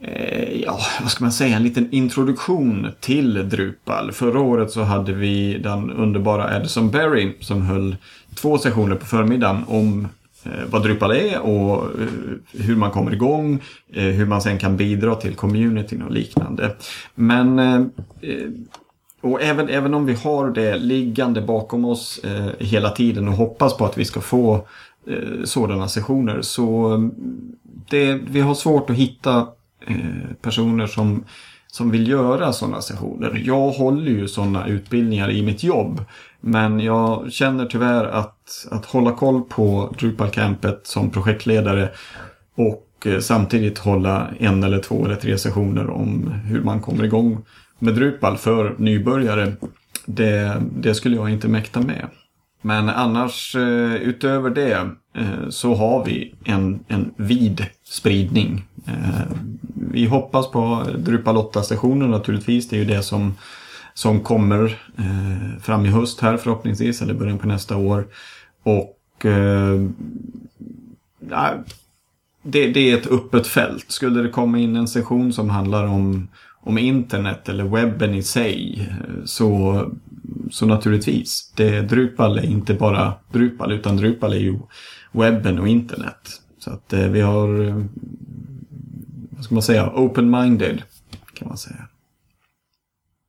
Eh, ja, vad ska man säga, en liten introduktion till Drupal. Förra året så hade vi den underbara Edison Berry som höll två sessioner på förmiddagen om eh, vad Drupal är och eh, hur man kommer igång, hur man sen kan bidra till communityn och liknande. Men och även, även om vi har det liggande bakom oss hela tiden och hoppas på att vi ska få sådana sessioner så det, vi har svårt att hitta Eh, personer som som vill göra sådana sessioner. Jag håller ju sådana utbildningar i mitt jobb. Men jag känner tyvärr att, att hålla koll på Drupal-campet som projektledare och eh, samtidigt hålla en eller två eller tre sessioner om hur man kommer igång med Drupal för nybörjare. Det, det skulle jag inte mäkta med. Men annars eh, utöver det Eh, så har vi en, en vid spridning. Eh, vi hoppas på Drupal 8-sessionen naturligtvis. Det är ju det som som kommer eh, fram i höst här förhoppningsvis, eller början på nästa år. Och det, det, är ett öppet fält. Skulle det komma in en session som handlar om, om internet eller webben i sig så, så naturligtvis. Det, Drupal är inte bara Drupal utan Drupal är ju webben och internet. Så att eh, vi har, eh, vad ska man säga, open-minded kan man säga.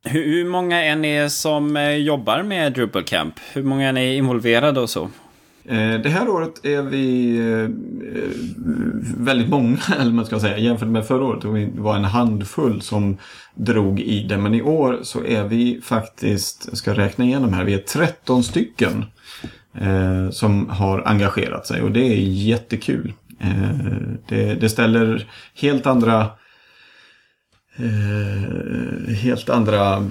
Hur många är ni som eh, jobbar med Drupal Camp? Hur många är ni involverade och så? Det här året är vi väldigt många, eller man ska säga, jämfört med förra året. Vi var en handfull som drog i det. Men i år så är vi faktiskt, jag ska räkna igenom här, vi är 13 stycken Eh, som har engagerat sig och det är jättekul. Eh, det, det ställer helt andra eh, helt andra, eh,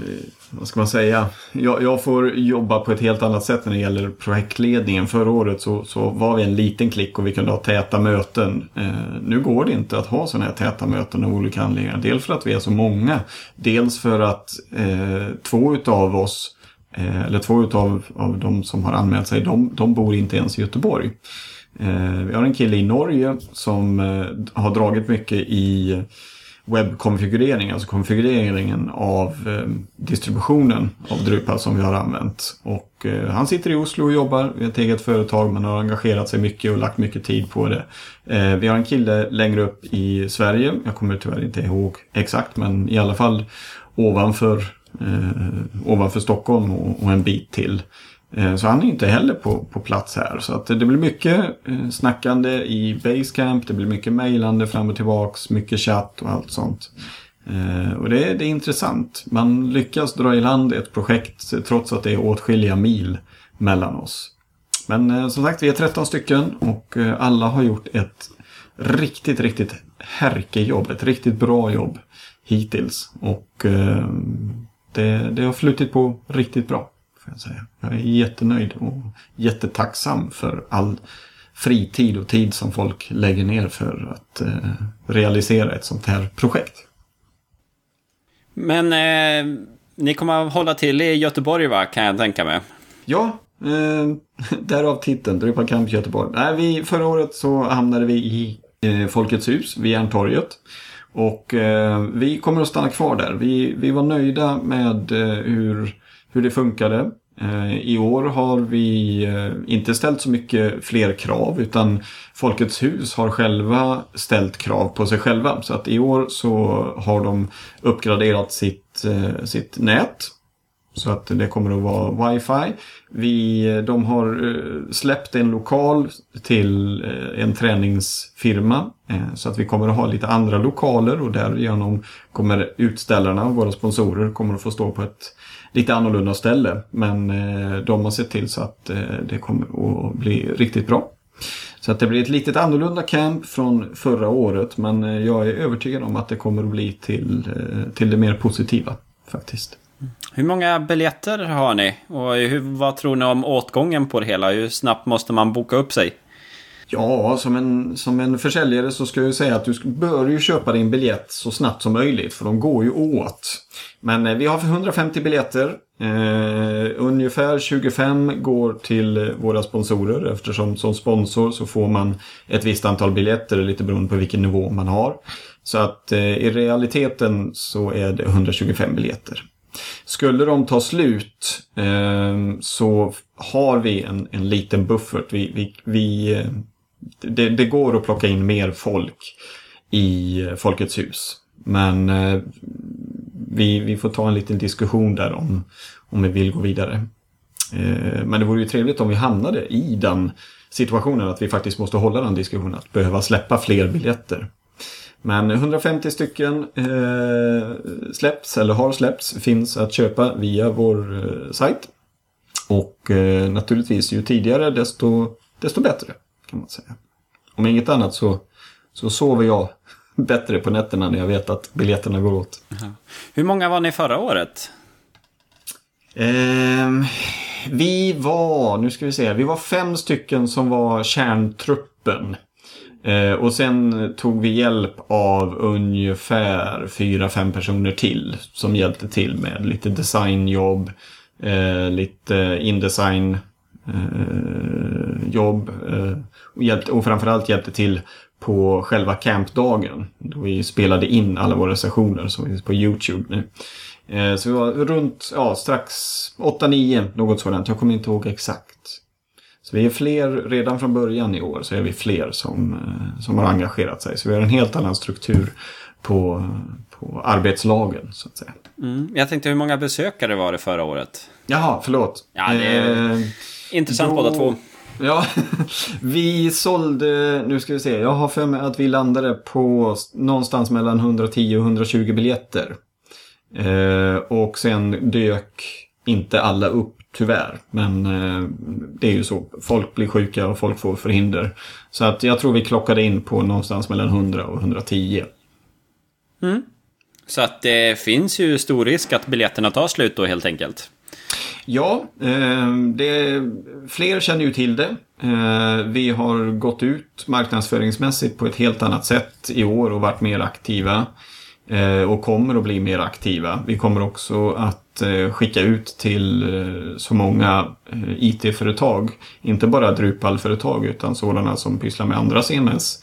vad ska man säga, jag, jag, får jobba på ett helt annat sätt när det gäller projektledningen. Förra året så, så var vi en liten klick och vi kunde ha täta möten. Eh, nu går det inte att ha sådana här täta möten av olika anledningar. Dels för att vi är så många, dels för att eh, två utav oss eh, Eh, eller två utav av de som har anmält sig, de, de bor inte ens i Göteborg. Eh, vi har en kille i Norge som eh, har dragit mycket i webbkonfigurering, alltså konfigureringen av eh, distributionen av Drupal som vi har använt. Och eh, han sitter i Oslo och jobbar i ett eget företag men har engagerat sig mycket och lagt mycket tid på det. Eh, vi har en kille längre upp i Sverige, jag kommer tyvärr inte ihåg exakt men i alla fall ovanför, eh, ovanför Stockholm och, och en bit till. Eh, så han är inte heller på, på plats här. Så att det blir mycket eh, snackande i Basecamp, det blir mycket mejlande fram och tillbaks, mycket chatt och allt sånt. Eh, och det, det är intressant. Man lyckas dra i land ett projekt trots att det är åtskilliga mil mellan oss. Men eh, som sagt, vi är 13 stycken och eh, alla har gjort ett riktigt, riktigt härkejobb. Ett riktigt bra jobb hittills. Och eh, det, det har flutit på riktigt bra. Får jag, säga. jag är jättenöjd och jättetacksam för all fritid och tid som folk lägger ner för att eh, realisera ett sånt här projekt. Men eh, ni kommer att hålla till i Göteborg va, kan jag tänka mig? Ja, eh, därav titeln, Drupal Camp Göteborg. Nej, vi, förra året så hamnade vi i eh, Folkets hus vid Järntorget. Och eh, vi kommer att stanna kvar där. Vi, vi var nöjda med eh, hur hur det funkade. Eh, I år har vi eh, inte ställt så mycket fler krav utan Folkets hus har själva ställt krav på sig själva. Så att i år så har de uppgraderat sitt, eh, sitt nät. Så att det kommer att vara wifi. Vi, de har eh, släppt en lokal till eh, en träningsfirma. Eh, så att vi kommer att ha lite andra lokaler och därigenom kommer utställarna, våra sponsorer, kommer att få stå på ett lite annorlunda ställe. Men de har sett till så att det kommer att bli riktigt bra. Så att det blir ett litet annorlunda camp från förra året. Men jag är övertygad om att det kommer att bli till, till det mer positiva faktiskt. Hur många biljetter har ni? Och hur, vad tror ni om åtgången på det hela? Hur snabbt måste man boka upp sig? Ja, som en, som en försäljare så ska jag säga att du bör ju köpa din biljett så snabbt som möjligt för de går ju åt. Men eh, vi har 150 biljetter. Eh, ungefär 25 går till våra sponsorer eftersom som sponsor så får man ett visst antal biljetter lite beroende på vilken nivå man har. Så att eh, i realiteten så är det 125 biljetter. Skulle de ta slut eh, så har vi en, en liten buffert. Vi, vi, vi eh, det, det, går att plocka in mer folk i eh, Folkets hus. Men eh, vi, vi får ta en liten diskussion där om, om vi vill gå vidare. Eh, men det vore ju trevligt om vi hamnade i den situationen att vi faktiskt måste hålla den diskussionen. Att behöva släppa fler biljetter. Men 150 stycken eh, släpps, eller har släppts, finns att köpa via vår eh, sajt. Och eh, naturligtvis ju tidigare desto, desto bättre kan man säga. Om inget annat så, så sover jag bättre på nätterna när jag vet att biljetterna går åt. Aha. Hur många var ni förra året? Eh, vi var, nu ska vi se, vi var fem stycken som var kärntruppen. Eh, och sen tog vi hjälp av ungefär fyra, fem personer till som hjälpte till med lite designjobb, eh, lite indesign eh, jobb eh, och, hjälpte, och framförallt hjälpte till på själva campdagen. Då vi spelade in alla våra sessioner som finns på YouTube nu. Eh, så vi var runt, ja, strax 8-9, något sådant. Jag kommer inte ihåg exakt. Så vi är fler, redan från början i år så är vi fler som, eh, som har engagerat sig. Så vi har en helt annan struktur på, på arbetslagen så att säga. Mm. Jag tänkte hur många besökare var det förra året? Jaha, förlåt. Ja, det är... Eh, Intressant då... båda två. Ja, vi sålde, nu ska vi se, jag har för mig att vi landade på någonstans mellan 110 och 120 biljetter. Eh, och sen dök inte alla upp tyvärr. Men eh, det är ju så, folk blir sjuka och folk får förhinder. Så att jag tror vi klockade in på någonstans mellan 100 och 110. Mm. Så att det finns ju stor risk att biljetterna tar slut då helt enkelt. Ja, eh, det, fler känner ju till det. Eh, vi har gått ut marknadsföringsmässigt på ett helt annat sätt i år och varit mer aktiva. Eh, och kommer att bli mer aktiva. Vi kommer också att Eh, skicka ut till eh, så många eh, IT-företag, inte bara Drupal-företag utan sådana som pysslar med andra CMS,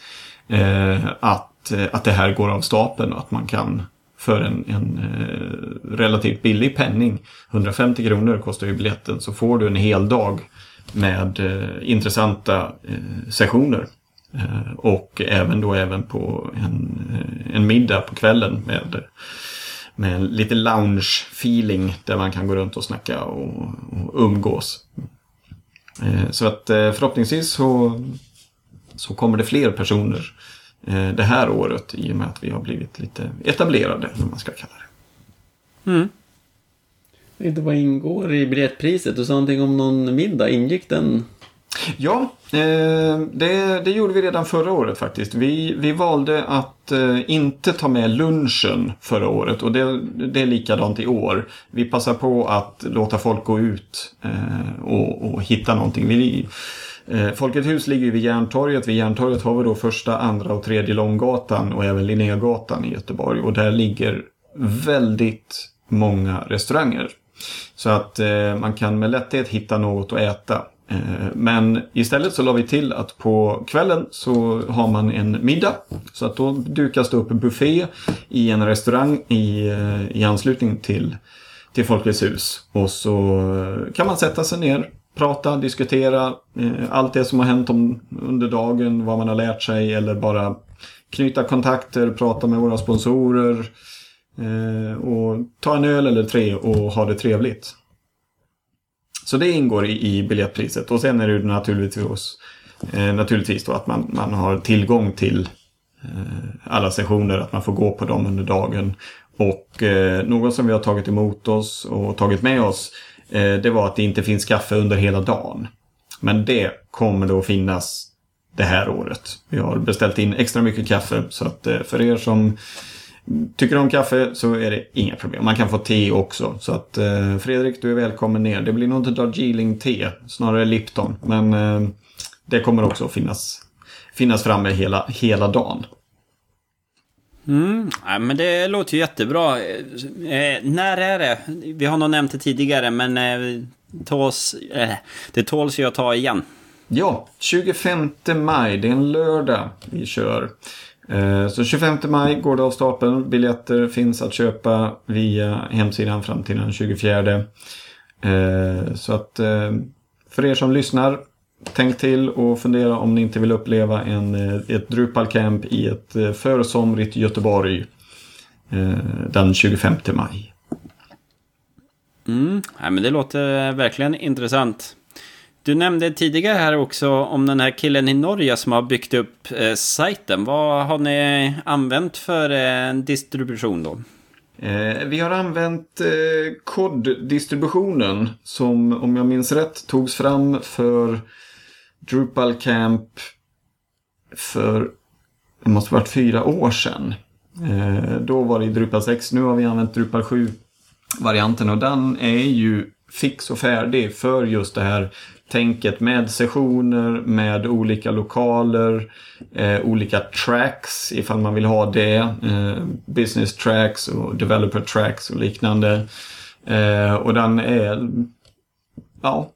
att, att det här går av stapeln och att man kan för en, en relativt billig penning, 150 kronor kostar ju biljetten, så får du en hel dag med intressanta sessioner. Och även då även på en, en middag på kvällen med, med lite lounge-feeling där man kan gå runt och snacka och, och umgås. Eh, så att förhoppningsvis så, så kommer det fler personer det här året i och med att vi har blivit lite etablerade, om man ska kalla det. Mm. Inte vad ingår i biljettpriset? Du sa någonting om någon middag. Ingick den Ja, eh, det, det, gjorde vi redan förra året faktiskt. Vi, vi valde att eh, inte ta med lunchen förra året och det, det är likadant i år. Vi passar på att låta folk gå ut eh, och, och, hitta någonting. Vi, eh, Folkets hus ligger vid Järntorget. Vid Järntorget har vi då första, andra och tredje Långgatan och även Linnégatan i Göteborg. Och där ligger väldigt många restauranger. Så att eh, man kan med lätthet hitta något att äta. Eh, men istället så la vi till att på kvällen så har man en middag. Så att då dukas det upp en buffé i en restaurang i, eh, i anslutning till, till Folkets hus. Och så eh, kan man sätta sig ner, prata, diskutera allt det som har hänt om, under dagen, vad man har lärt sig eller bara knyta kontakter, prata med våra sponsorer och ta en öl eller tre och ha det trevligt. Så det ingår i, i biljettpriset. Och sen är det naturligtvis, eh, naturligtvis då att man, man har tillgång till eh, alla sessioner, att man får gå på dem under dagen. Och eh, något som vi har tagit emot oss och tagit med oss, eh, det var att det inte finns kaffe under hela dagen. Men det kommer då finnas det här året. Vi har beställt in extra mycket kaffe så att eh, för er som Tycker du om kaffe så är det inga problem. Man kan få te också. Så att eh, Fredrik, du är välkommen ner. Det blir nog inte Darjeeling-te, snarare Lipton. Men eh, det kommer också finnas, finnas framme hela, hela dagen. Mm, ja, men det låter ju jättebra. Eh, när är det? Vi har nog nämnt det tidigare, men eh, tåls, eh, det tåls ju att ta igen. Ja, 25 maj, det är en lördag vi kör. Eh, så 25 maj går det av stapeln. Biljetter finns att köpa via hemsidan fram till den 24. Eh, så att eh, för er som lyssnar, tänk till och fundera om ni inte vill uppleva en, ett Drupal Camp i ett försomrigt Göteborg den 25 maj. Mm, ja, men det låter verkligen intressant. Du nämnde tidigare här också om den här killen i Norge som har byggt upp eh, sajten. Vad har ni använt för eh, distribution då? Eh, vi har använt eh, koddistributionen som om jag minns rätt togs fram för Drupal Camp för det måste varit fyra år sedan. Eh, då var det i Drupal 6, nu har vi använt Drupal 7-varianten och den är ju fix och färdig för just det här tänket med sessioner, med olika lokaler, eh, olika tracks ifall man vill ha det. Eh, business tracks och developer tracks och liknande. Eh, och den är ja,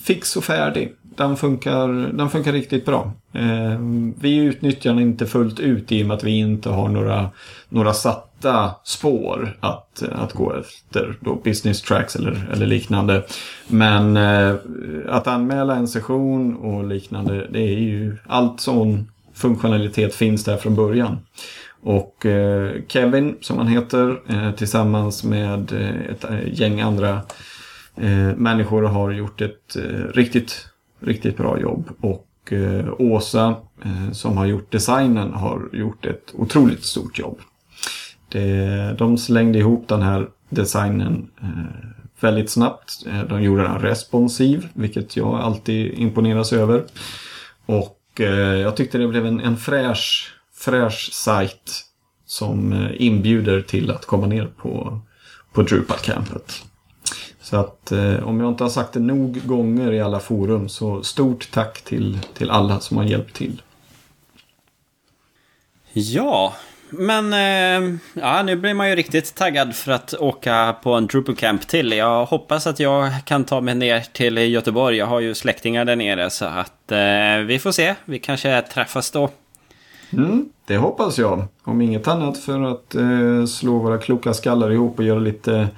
fix och färdig. Den funkar, den funkar riktigt bra. Eh, vi utnyttjar den inte fullt ut i och med att vi inte har några, några satta spår att, eh, att gå efter. Då business tracks eller, eller liknande. Men eh, att anmäla en session och liknande, det är ju allt sån funktionalitet finns där från början. Och eh, Kevin, som han heter, eh, tillsammans med eh, ett eh, gäng andra eh, människor har gjort ett riktigt, riktigt bra jobb. Och och Åsa som har gjort designen har gjort ett otroligt stort jobb. Det, de slängde ihop den här designen eh, väldigt snabbt. Eh, de gjorde den responsiv, vilket jag alltid imponeras över. Och eh, jag tyckte det blev en, en fräsch, fräsch sajt som eh, inbjuder till att komma ner på, på Drupal-campet. Så att eh, om jag inte har sagt det nog gånger i alla forum så stort tack till, till alla som har hjälpt till. Ja, men eh, ja, nu blir man ju riktigt taggad för att åka på en Drupal Camp till. Jag hoppas att jag kan ta mig ner till Göteborg. Jag har ju släktingar där nere så att eh, vi får se. Vi kanske träffas då. Mm, det hoppas jag. Om inget annat för att eh, slå våra kloka skallar ihop och göra lite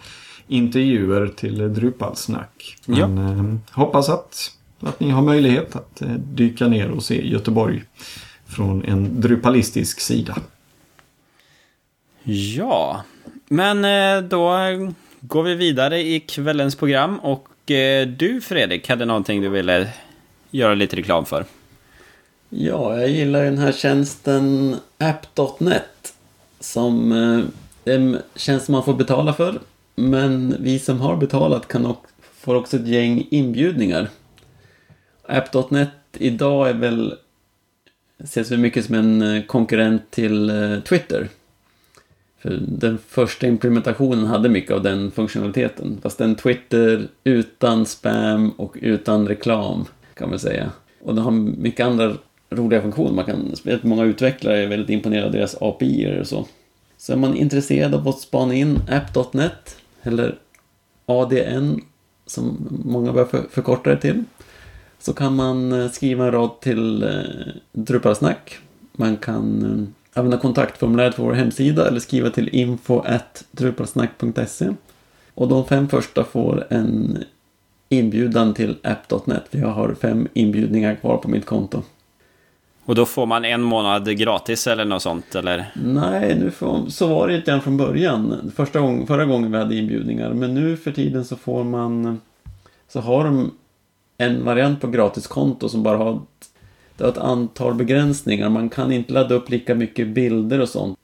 intervjuer till Drupalsnack. Men Ja. eh, hoppas att, att ni har möjlighet att eh, dyka ner och se Göteborg från en drupalistisk sida. Ja, men eh, då går vi vidare i kvällens program och eh, du Fredrik hade någonting du ville göra lite reklam för. Ja, jag gillar den här tjänsten app.net. Som det är en tjänst man får betala för. Men vi som har betalat kan också, får också ett gäng inbjudningar. App.net idag är väl ses väl mycket som en konkurrent till Twitter. För den första implementationen hade mycket av den funktionaliteten. Fast en Twitter utan spam och utan reklam kan man säga. Och den har mycket andra roliga funktioner. Man kan, många utvecklare är väldigt imponerade av deras API och så. Så är man intresserad av att spana in app.net eller ADN som många börjar förkorta det till. Så kan man eh, skriva en rad till eh, Drupalsnack. Man kan eh, använda kontaktformuläret på vår hemsida eller skriva till info.drupalsnack.se. Och de fem första får en inbjudan till app.net. Jag har fem inbjudningar kvar på mitt konto. Och då får man en månad gratis eller något sånt eller? Nej, nu får, så var det inte från början. Första gång, förra gången vi hade inbjudningar. Men nu för tiden så får man... Så har de en variant på gratiskonto som bara har ett, det har ett antal begränsningar. Man kan inte ladda upp lika mycket bilder och sånt.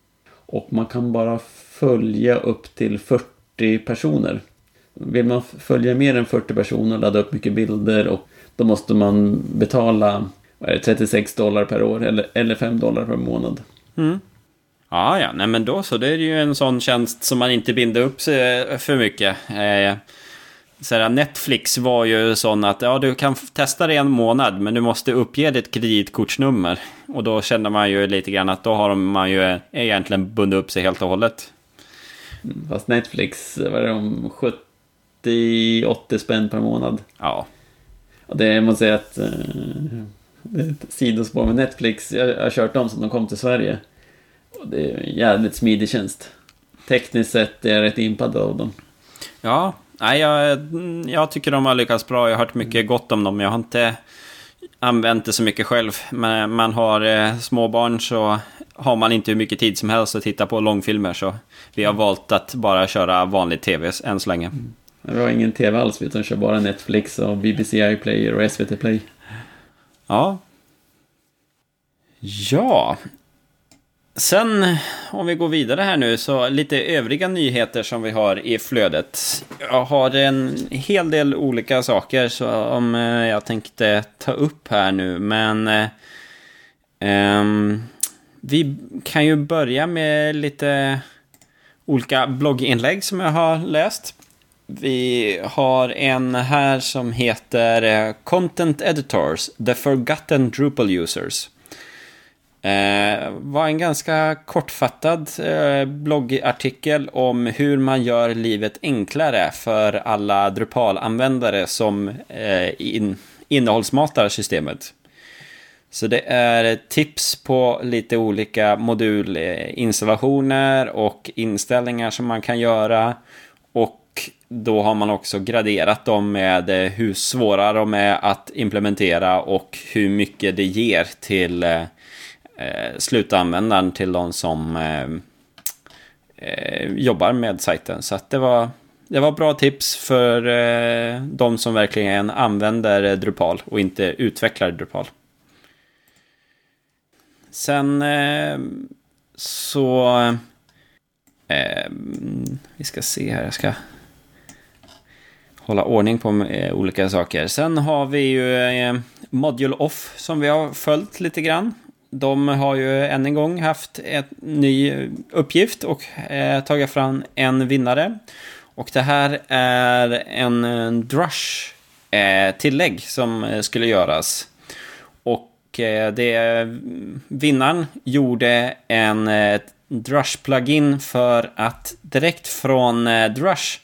Och man kan bara följa upp till 40 personer. Vill man följa mer än 40 personer och ladda upp mycket bilder och då måste man betala vad är det, 36 dollar per år eller, eller 5 dollar per månad. Ja, ja, nej men då så. Det är ju en sån tjänst som man inte binder upp sig för mycket. Eh, så Netflix var ju sån att ja, du kan testa det en månad, men du måste uppge ditt kreditkortsnummer. Och då känner man ju lite grann att då har man ju egentligen bundit upp sig helt och hållet. Fast Netflix, vad är det om 70-80 spänn per månad. Ja, Och det måste säga att eh, det är ett sidospår med Netflix. Jag, jag har kört dem som de kom till Sverige. Och det är en jävligt smidig tjänst. Tekniskt sett är jag rätt impad av dem. ja. Nej, jag, jag tycker de har lyckats bra. Jag har hört mycket gott om dem. Jag har inte använt det så mycket själv. Men man har eh, småbarn så har man inte hur mycket tid som helst att titta på långfilmer. Så vi har valt att bara köra vanlig tv än så länge. Men Vi har ingen TV alls, utan kör bara Netflix och BBC iPlayer och SVT Play. Ja. Ja. Sen om vi går vidare här nu så lite övriga nyheter som vi har i flödet. Jag har en hel del olika saker som eh, jag tänkte ta upp här nu men eh, ehm, vi kan ju börja med lite olika blogginlägg som jag har läst. Vi har en här som heter eh, Content Editors, The Forgotten Drupal Users. Eh, var en ganska kortfattad eh, bloggartikel om hur man gör livet enklare för alla Drupal-användare som eh, in, innehållsmatar systemet. Så det är tips på lite olika modulinstallationer eh, och inställningar som man kan göra. Och då har man också graderat dem med eh, hur svåra de är att implementera och hur mycket det ger till eh, eh, slutanvändaren, till de som eh, eh, jobbar med sajten. Så att det var, det var bra tips för eh, de som verkligen använder Drupal och inte utvecklar Drupal. Sen eh, så... Eh, vi ska se här, jag ska hålla ordning på eh, olika saker. Sen har vi ju eh, Module Off som vi har följt lite grann de har ju än en gång haft en ny uppgift och eh, tagit fram en vinnare. Och det här är en, en drush eh, tillägg som eh, skulle göras. Och eh, det, vinnaren gjorde en eh, Drush-plugin för att direkt från eh, Drush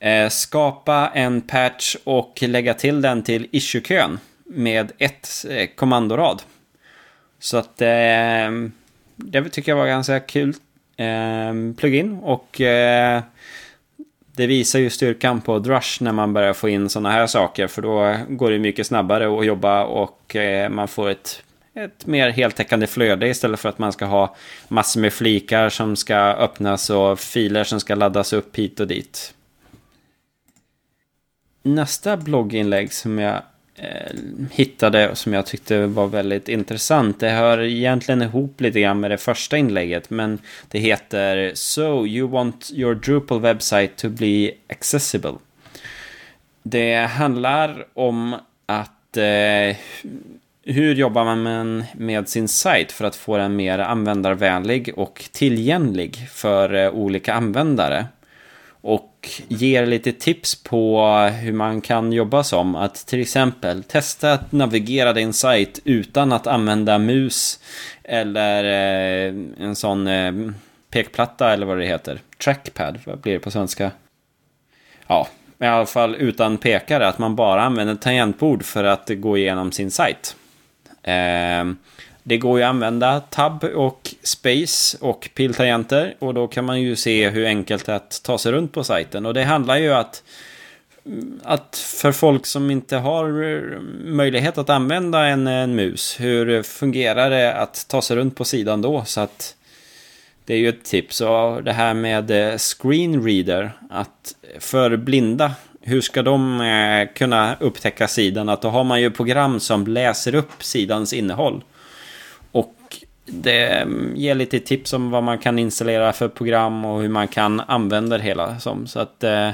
eh, skapa en patch och lägga till den till issue-kön med ett eh, kommandorad. Så att eh, det tycker jag var ganska kul eh, plugin och eh, det visar ju styrkan på Drush när man börjar få in sådana här saker för då går det mycket snabbare att jobba och eh, man får ett, ett mer heltäckande flöde istället för att man ska ha massor med flikar som ska öppnas och filer som ska laddas upp hit och dit. Nästa blogginlägg som jag eh, hittade och som jag tyckte var väldigt intressant. Det hör egentligen ihop lite grann med det första inlägget. Men det heter So you want your Drupal website to be accessible. Det handlar om att eh, hur jobbar man med, med sin sajt för att få den mer användarvänlig och tillgänglig för eh, olika användare? Och ger lite tips på hur man kan jobba som. Att till exempel testa att navigera din sajt utan att använda mus eller eh, en sån eh, pekplatta eller vad det heter. Trackpad, vad blir det på svenska? Ja, i alla fall utan pekare. Att man bara använder tangentbord för att gå igenom sin sajt. Ehm, det går ju att använda tab och space och piltangenter och då kan man ju se hur enkelt det är att ta sig runt på sajten. Och det handlar ju att att för folk som inte har eh, möjlighet att använda en, en mus, hur fungerar det att ta sig runt på sidan då? Så att det är ju ett tips. Och det här med eh, screen reader, att för blinda, hur ska de eh, kunna upptäcka sidan? Att då har man ju program som läser upp sidans innehåll det ger lite tips om vad man kan installera för program och hur man kan använda det hela som. Så att eh,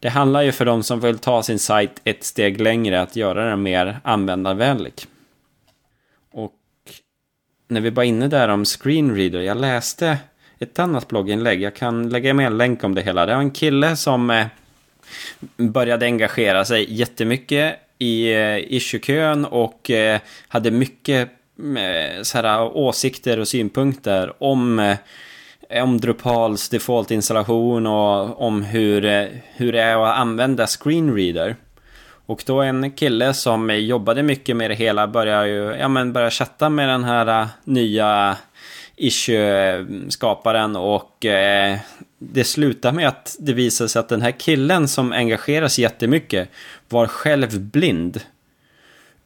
det handlar ju för de som vill ta sin sajt ett steg längre att göra den mer användarvänlig. Och när vi var inne där om screenreader, jag läste ett annat blogginlägg. Jag kan lägga med en länk om det hela. Det var en kille som eh, började engagera sig jättemycket i eh, issue-kön och eh, hade mycket så här, eh, åsikter och synpunkter om, eh, om Drupals default-installation och om hur, eh, hur det är att använda screenreader. Och då en kille som jobbade mycket med det hela började ju, ja men började chatta med den här nya issue-skaparen och eh, det slutade med att det visade sig att den här killen som engageras jättemycket var själv blind.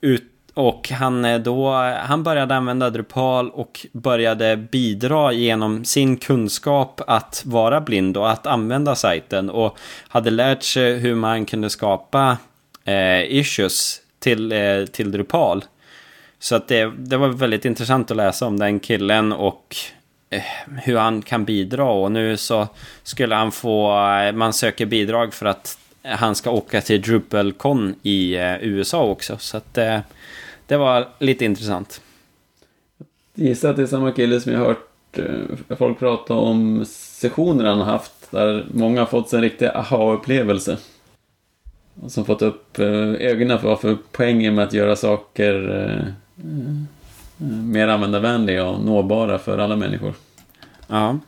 Ut och han, eh, då, han började använda Drupal och började bidra genom sin kunskap att vara blind och att använda sajten. Och hade lärt sig hur man kunde skapa eh, issues till, eh, till Drupal. Så att det, det var väldigt intressant att läsa om den killen och eh, hur han kan bidra. Och nu så skulle han få, eh, man söker bidrag för att han ska åka till DrupalCon i eh, USA också. Så att eh, det var lite intressant. Jag gissar att det är samma kille som jag har hört eh, folk prata om sessioner han har haft. Där många har fått en riktig aha-upplevelse. Och som fått upp eh, ögonen för vad för poängen med att göra saker eh, mer användarvänliga och nåbara för alla människor. Ja.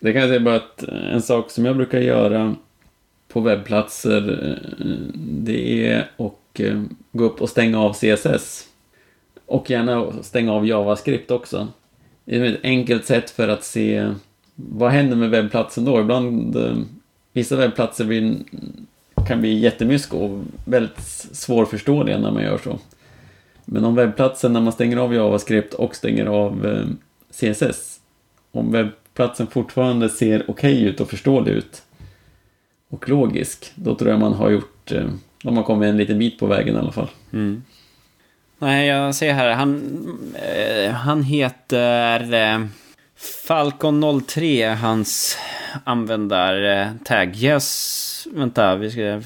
Det kan jag säga bara att en sak som jag brukar göra på webbplatser det är att och eh, gå upp och stänga av CSS. Och gärna stänga av JavaScript också. Det är ett enkelt sätt för att se vad händer med webbplatsen då. Ibland, eh, vissa webbplatser blir, kan bli jättemysko och väldigt svårförståeliga när man gör så. Men om webbplatsen, när man stänger av JavaScript och stänger av eh, CSS, om webbplatsen fortfarande ser okej okay ut och förståelig ut och logisk, då tror jag man har gjort de har kommit en liten bit på vägen i alla fall. Mm. Nej, jag ser här. Han, eh, han heter eh, Falcon03, hans användartagg. Eh, yes, vänta, vi ska...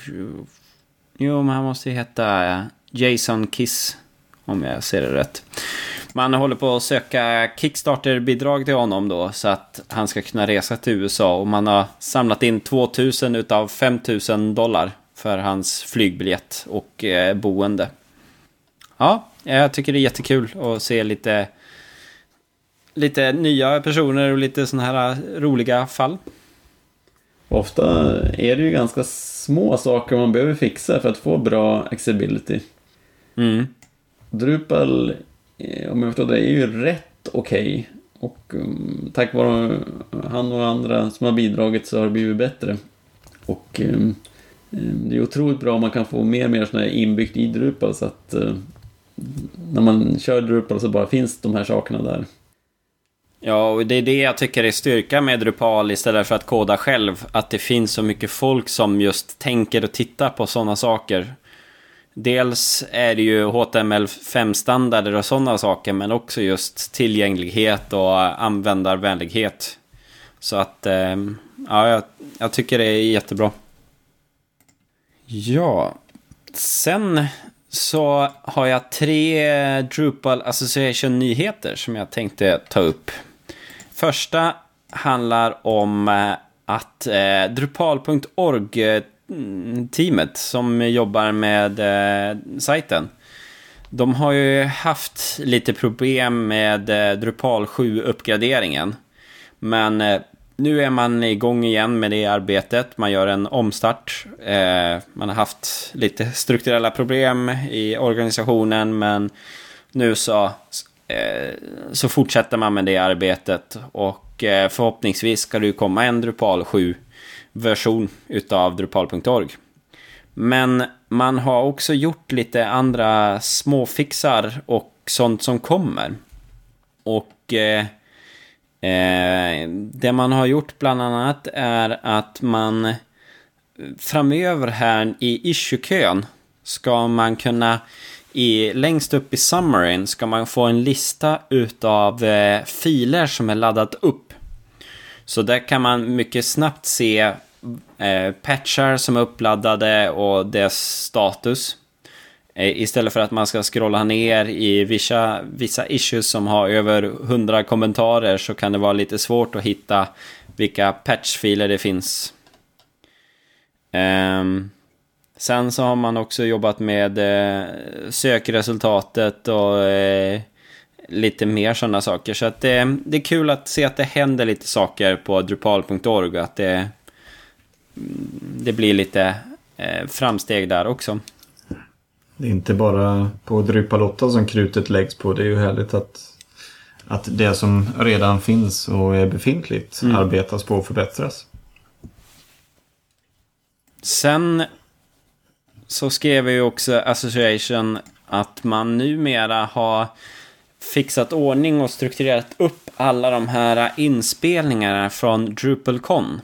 Jo, men han måste ju heta Jason Kiss. Om jag ser det rätt. man håller på att söka Kickstarter-bidrag till honom då så att han ska kunna resa till USA och man har samlat in 2000 utav 5000 dollar för hans flygbiljett och eh, boende. Ja, jag tycker det är jättekul att se lite, lite nya personer och lite sådana här roliga fall. Ofta är det ju ganska små saker man behöver fixa för att få bra accessibility. Mm. Drupal, eh, om jag förstår det, är ju rätt okej. Okay. Och um, tack vare han och andra som har bidragit så har det blivit bättre. Och um, Eh, det är otroligt bra om man kan få mer och mer sådana här inbyggt i Drupal så att eh, när man kör Drupal så bara finns de här sakerna där. Ja, och det är det jag tycker är styrka med Drupal istället för att koda själv. Att det finns så mycket folk som just tänker och tittar på sådana saker. Dels är det ju HTML5-standarder och sådana saker, men också just tillgänglighet och användarvänlighet. Så att, eh, ja, jag, jag tycker det är jättebra. Ja, sen så har jag tre Drupal Association-nyheter som jag tänkte ta upp. Första handlar om eh, att eh, Drupal.org-teamet mm, som jobbar med eh, sajten de har ju haft lite problem med eh, Drupal 7-uppgraderingen. Men eh, nu är man igång igen med det arbetet. Man gör en omstart. Eh, man har haft lite strukturella problem i organisationen men nu så, eh, så fortsätter man med det arbetet och eh, förhoppningsvis ska det komma en Drupal 7-version utav Drupal.org. Men man har också gjort lite andra småfixar och sånt som kommer. Och eh, eh, det man har gjort bland annat är att man eh, framöver här i issue-kön ska man kunna i, längst upp i summaryn ska man få en lista utav eh, filer som är laddat upp. Så där kan man mycket snabbt se eh, patchar som är uppladdade och dess status. Eh, istället för att man ska scrolla ner i vissa, vissa issues som har över 100 kommentarer så kan det vara lite svårt att hitta vilka patchfiler det finns. Um, sen så har man också jobbat med eh, sökresultatet och eh, lite mer sådana saker. Så att det, det är kul att se att det händer lite saker på drupal.org och att det, mm, det blir lite eh, framsteg där också. Det är inte bara på Drupal 8 som krutet läggs på. Det är ju härligt att, att det som redan finns och är befintligt mm. arbetas på och förbättras. Sen så skrev ju också Association att man numera har fixat ordning och strukturerat upp alla de här inspelningarna från DrupalCon.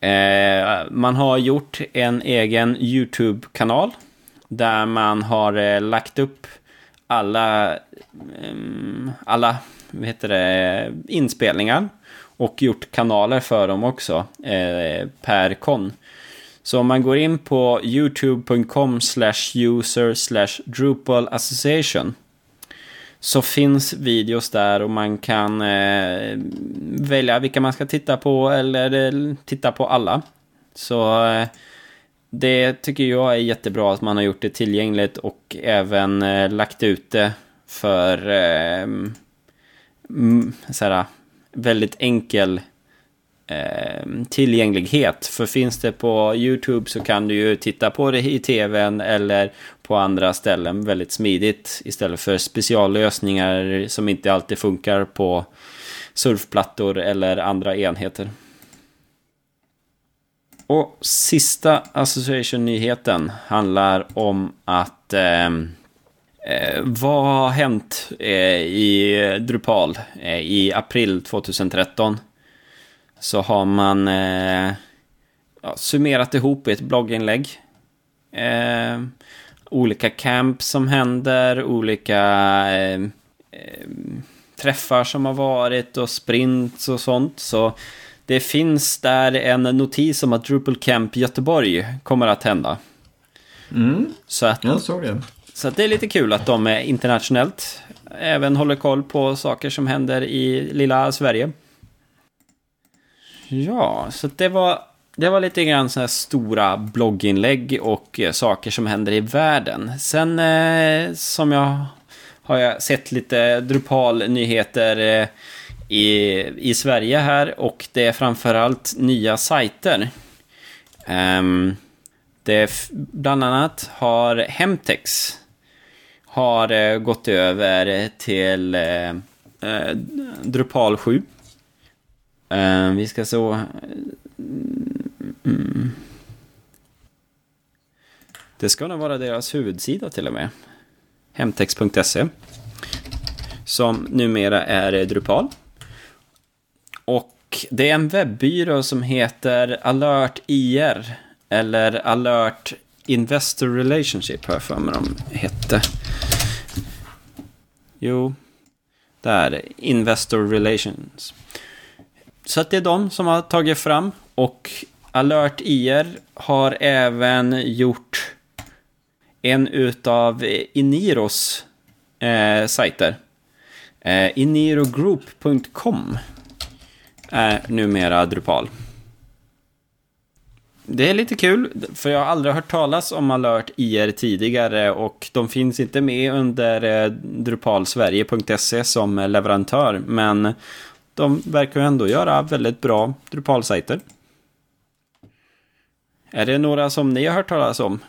Eh, man har gjort en egen YouTube-kanal där man har eh, lagt upp alla, ehm, alla vad heter det, inspelningar. Och gjort kanaler för dem också eh, per kon. Så om man går in på youtube.com slash user slash Drupal association så finns videos där och man kan eh, välja vilka man ska titta på eller eh, titta på alla. Så eh, det tycker jag är jättebra att man har gjort det tillgängligt och även eh, lagt ut det för eh, mm, såhär, väldigt enkel eh, tillgänglighet. För finns det på YouTube så kan du ju titta på det i tvn eller på andra ställen väldigt smidigt istället för speciallösningar som inte alltid funkar på surfplattor eller andra enheter. Och sista Association-nyheten handlar om att eh, eh, vad har hänt eh, i Drupal eh, i april 2013? Så har man eh, ja, summerat ihop i ett blogginlägg. Eh, olika camp som händer, olika ehm, ehm, träffar som har varit och sprints och sånt. Så det finns där en notis om att Drupal Camp Göteborg kommer att hända. Mm, så att, jag såg det. Så att det är lite kul att de är internationellt även håller koll på saker som händer i lilla Sverige. Ja, så det var, det var lite grann så här stora blogginlägg och eh, saker som händer i världen. Sen eh, som jag har jag sett lite Drupal-nyheter eh, i, i Sverige här och det är framförallt nya sajter. Um, det bland annat har Hemtex har uh, gått över till uh, Drupal 7. Ehm, vi ska så... Mm. Det ska nog vara deras huvudsida till och med. Hemtex.se. Som numera är Drupal. Och det är en webbyrå som heter Alert IR. Eller Alert Investor Relationship har jag för mig de hette. Jo, där. Investor Relations. Så att det är de som har tagit fram. Och Alert IR har även gjort en utav Iniros eh, sajter. Eh, Inirogroup.com är numera Drupal. Det är lite kul, för jag har aldrig hört talas om Alert IR tidigare och de finns inte med under eh, drupalsverige.se som leverantör, men de verkar ju ändå göra väldigt bra Drupal-sajter. Är det några som ni har hört talas om?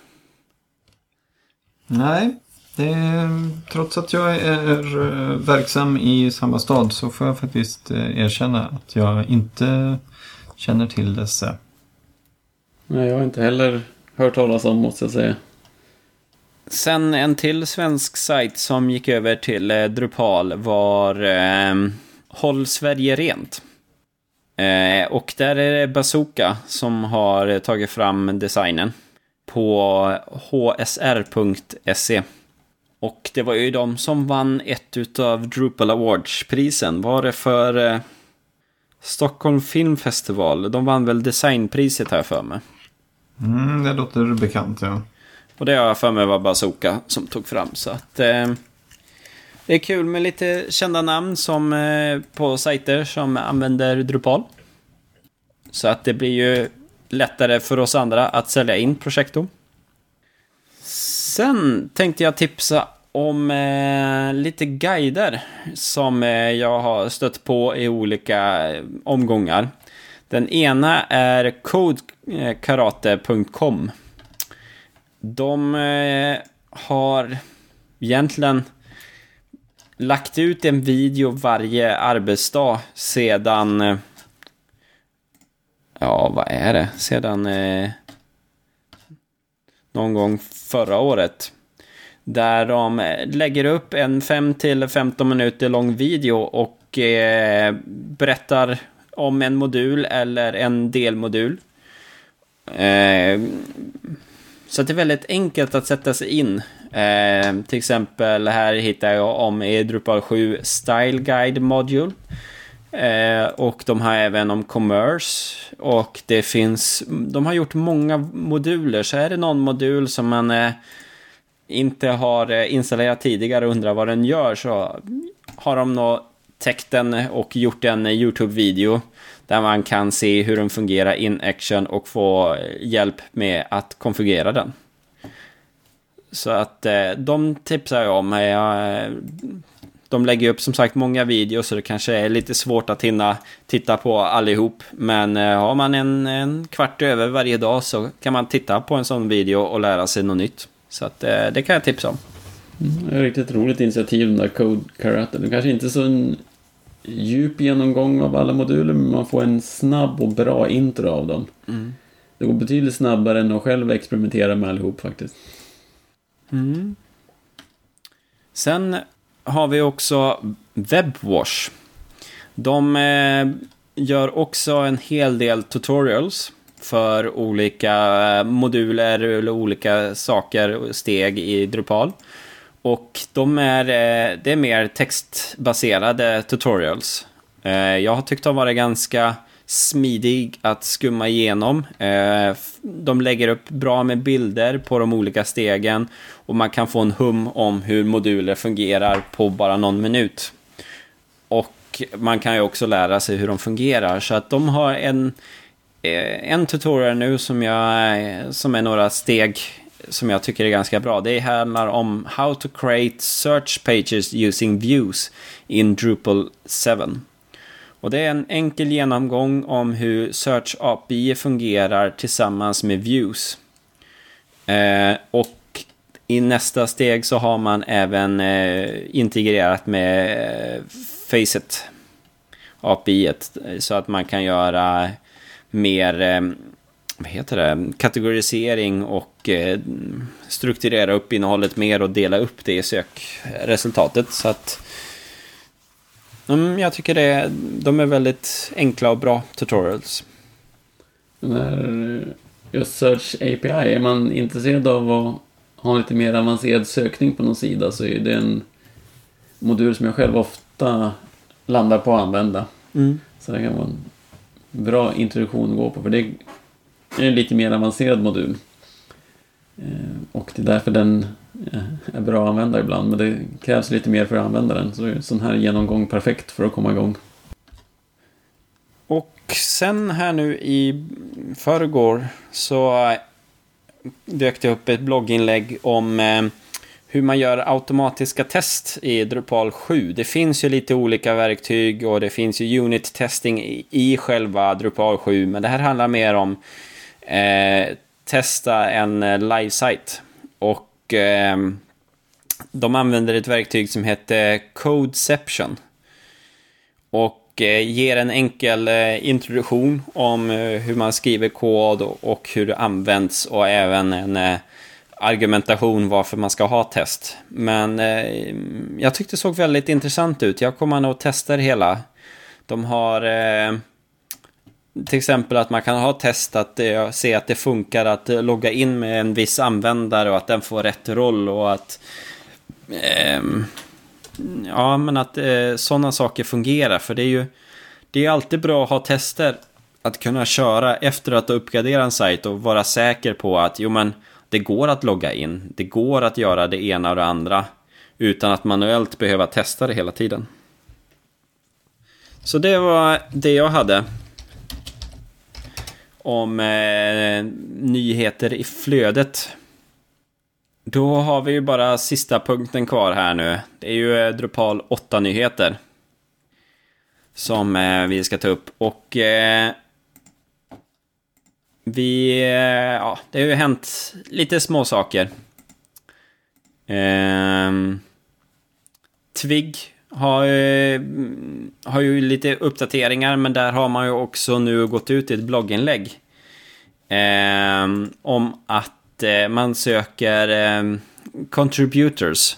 Nej, är, trots att jag är eh, verksam i samma stad så får jag faktiskt eh, erkänna att jag inte känner till dessa. Nej, jag har inte heller hört talas om måste jag säga. Sen en till svensk sajt som gick över till eh, Drupal var eh, Håll Sverige Rent. Eh, och där är det Bazooka som har tagit fram designen på hsr.se. Och det var ju de som vann ett utav Drupal Awards-prisen. Var det för eh, Stockholm Film Festival? De vann väl designpriset här för mig. Mm, det låter bekant, ja. Och det har jag för mig var Bazooka som tog fram. Så att eh, det är kul med lite kända namn som eh, på sajter som använder Drupal. Så att det blir ju lättare för oss andra att sälja in Projekto. Sen tänkte jag tipsa om eh, lite guider som eh, jag har stött på i olika eh, omgångar. Den ena är codekarate.com. De eh, har egentligen lagt ut en video varje arbetsdag sedan... Eh, ja, vad är det? Sedan eh, någon gång förra året. Där de lägger upp en 5-15 minuter lång video och eh, berättar om en modul eller en delmodul. Eh, så det är väldigt enkelt att sätta sig in. Eh, till exempel här hittar jag om i Drupal 7 Style Guide Module. Eh, och de har även om Commerce. Och det finns, de har gjort många moduler. Så är det någon modul som man eh, inte har eh, installerat tidigare och undrar vad den gör så har de nog täckt den och gjort en YouTube-video där man kan se hur den fungerar in action och få hjälp med att konfigurera den. Så att eh, de tipsar jag om. Eh, de lägger upp som sagt många videos så det kanske är lite svårt att hinna titta på allihop. Men har man en, en kvart över varje dag så kan man titta på en sån video och lära sig något nytt. Så att eh, det kan jag tipsa om. Mm, det är ett riktigt roligt initiativ den där Code Karate. Det kanske inte är så en djup genomgång av alla moduler men man får en snabb och bra intro av dem. Mm. Det går betydligt snabbare än att själv experimentera med allihop faktiskt. Mm. Sen har vi också Webwash. De eh, gör också en hel del tutorials för olika eh, moduler eller olika saker och steg i Drupal. Och de är, eh, det är mer textbaserade tutorials. Eh, jag har tyckt de varit ganska smidig att skumma igenom. De lägger upp bra med bilder på de olika stegen och man kan få en hum om hur moduler fungerar på bara någon minut. Och man kan ju också lära sig hur de fungerar, så att de har en, Eh, en tutorial nu som, jag, som är några steg som jag tycker är ganska bra. Det handlar om How to create search pages using views in Drupal 7. Och det är en enkel genomgång om hur Search API fungerar tillsammans med Views. Eh, och i nästa steg så har man även eh, integrerat med eh, Facet API så att man kan göra mer eh, vad heter det, kategorisering och eh, strukturera upp innehållet mer och dela upp det i sökresultatet. Så att mm, jag tycker det, de är väldigt enkla och bra tutorials. När just Search API, är man intresserad av att ha lite mer avancerad sökning på någon sida så är det en modul som jag själv ofta landar på att använda. Mm. Så det kan vara en bra introduktion att gå på, för det är en lite mer avancerad modul. Eh, och det är därför den eh, är bra att använda ibland, men det krävs lite mer för att använda den. Så är en sån här genomgång perfekt för att komma igång. Och sen här nu i förrgår så eh, dök det upp ett blogginlägg om eh, hur man gör automatiska test i Drupal 7. Det finns ju lite olika verktyg och det finns ju unit testing i själva Drupal 7, men det här handlar mer om eh, testa en eh, live-site. Och eh, de använder ett verktyg som heter Codeception. Och eh, ger en enkel eh, introduktion om eh, hur man skriver kod och hur det används och även en eh, argumentation varför man ska ha test. Men eh, jag tyckte det såg väldigt intressant ut. Jag kommer nog testa det hela. De har eh, till exempel att man kan ha test att eh, se att det funkar att logga in med en viss användare och att den får rätt roll och att eh, ja, men att eh, sådana saker fungerar. För det är ju det är alltid bra att ha tester att kunna köra efter att uppgradera en sajt och vara säker på att jo, men det går att logga in. Det går att göra det ena och det andra utan att manuellt behöva testa det hela tiden. Så det var det jag hade om eh, nyheter i flödet. Då har vi ju bara sista punkten kvar här nu. Det är ju eh, Drupal 8-nyheter. Som eh, vi ska ta upp. Och eh, vi... Eh, ja, det har ju hänt lite små saker. Ehm, Twig har, eh, har ju lite uppdateringar, men där har man ju också nu gått ut i ett blogginlägg. Eh, om att eh, man söker eh, contributors.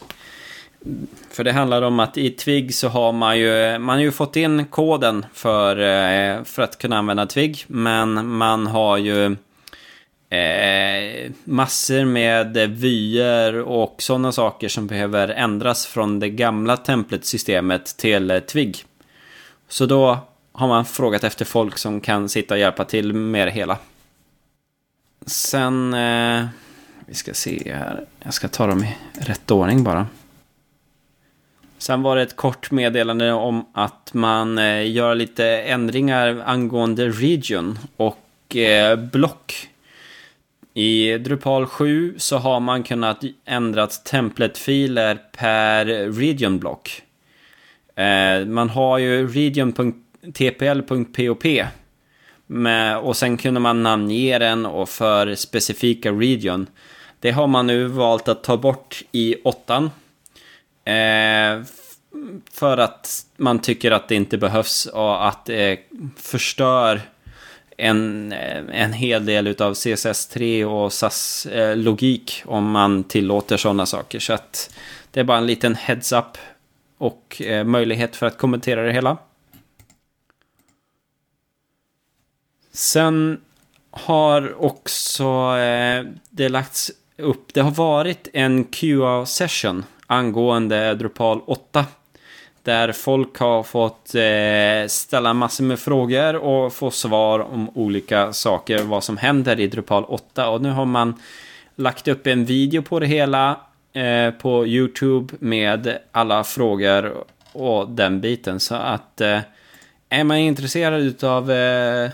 För det handlar om att i Twig så har man ju, man har ju fått in koden för, eh, för att kunna använda Twig, men man har ju eh, massor med vyer och sådana saker som behöver ändras från det gamla templet-systemet till eh, Twig. Så då har man frågat efter folk som kan sitta och hjälpa till med det hela. Sen, eh, vi ska se här, jag ska ta dem i rätt ordning bara. Sen var det ett kort meddelande om att man eh, gör lite ändringar angående region och eh, block i Drupal 7 så har man kunnat ändra templatefiler per regionblock. Eh, man har ju region.tpl.pop och sen kunde man namnge den och för specifika region. Det har man nu valt att ta bort i åttan. Eh, för att man tycker att det inte behövs och att det förstör en, eh, en hel del av CSS3 och SAS-logik eh, om man tillåter sådana saker. Så att det är bara en liten heads-up och eh, möjlighet för att kommentera det hela. Sen har också eh, det lagts upp, det har varit en QA-session angående Drupal 8. Där folk har fått eh, ställa massor med frågor och få svar om olika saker, vad som händer i Drupal 8. Och nu har man lagt upp en video på det hela eh, på YouTube med alla frågor och den biten. Så att eh, är man intresserad av eh,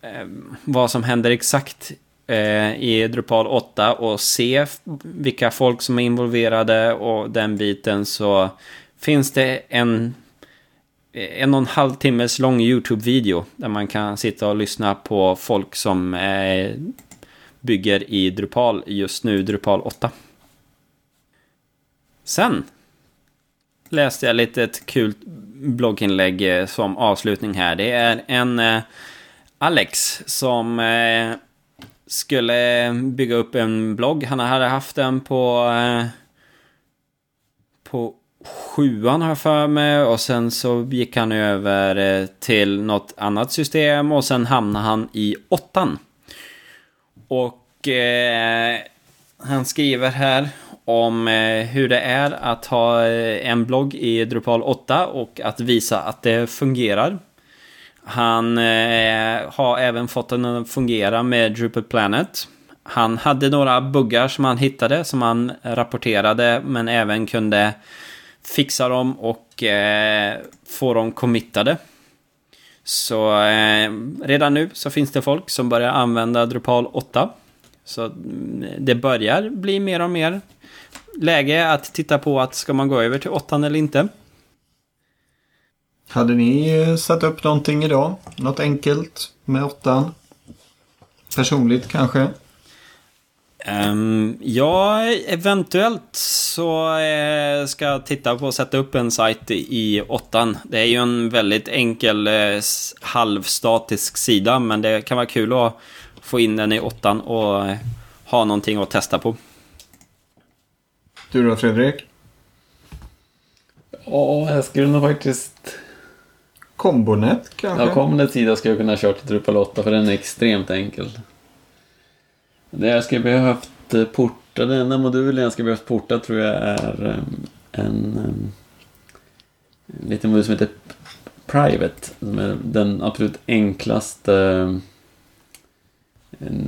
eh, vad som händer exakt Eh, i Drupal 8 och se vilka folk som är involverade och den biten så finns det en eh, en och en halv timmes lång YouTube-video där man kan sitta och lyssna på folk som eh, bygger i Drupal just nu, Drupal 8. Sen läste jag lite ett kul blogginlägg eh, som avslutning här. Det är en eh, Alex som eh, skulle bygga upp en blogg. Han hade haft den på eh, på sjuan har jag för mig och sen så gick han över eh, till något annat system och sen hamnade han i åttan. Och eh, han skriver här om eh, hur det är att ha eh, en blogg i Drupal 8 och att visa att det fungerar. Han eh, har även fått den att eh, fungera med Drupal Planet. Han hade några buggar som han hittade som han rapporterade men även kunde fixa dem och eh, få dem committade. Så eh, redan nu så finns det folk som börjar använda Drupal 8. Så mm, det börjar bli mer och mer läge att titta på att ska man gå över till 8 eller inte. Hade ni eh, satt upp någonting idag? Något enkelt med 8? Personligt kanske? Um, ja, eventuellt så eh, ska jag titta på att sätta upp en sajt i åttan. Det är ju en väldigt enkel eh, halvstatisk sida, men det kan vara kul att få in den i åttan och eh, ha någonting att testa på. Du då Fredrik? Ja, jag skulle nog faktiskt... Kombonet kanske? Ja, Commonets sida skulle jag kunna köra till Drupal 8 för den är extremt enkel. Det jag skulle behövt eh, porta, den enda modulen jag skulle behövt porta tror jag är em, en, em, en liten modul som heter Private. Som är den absolut enklaste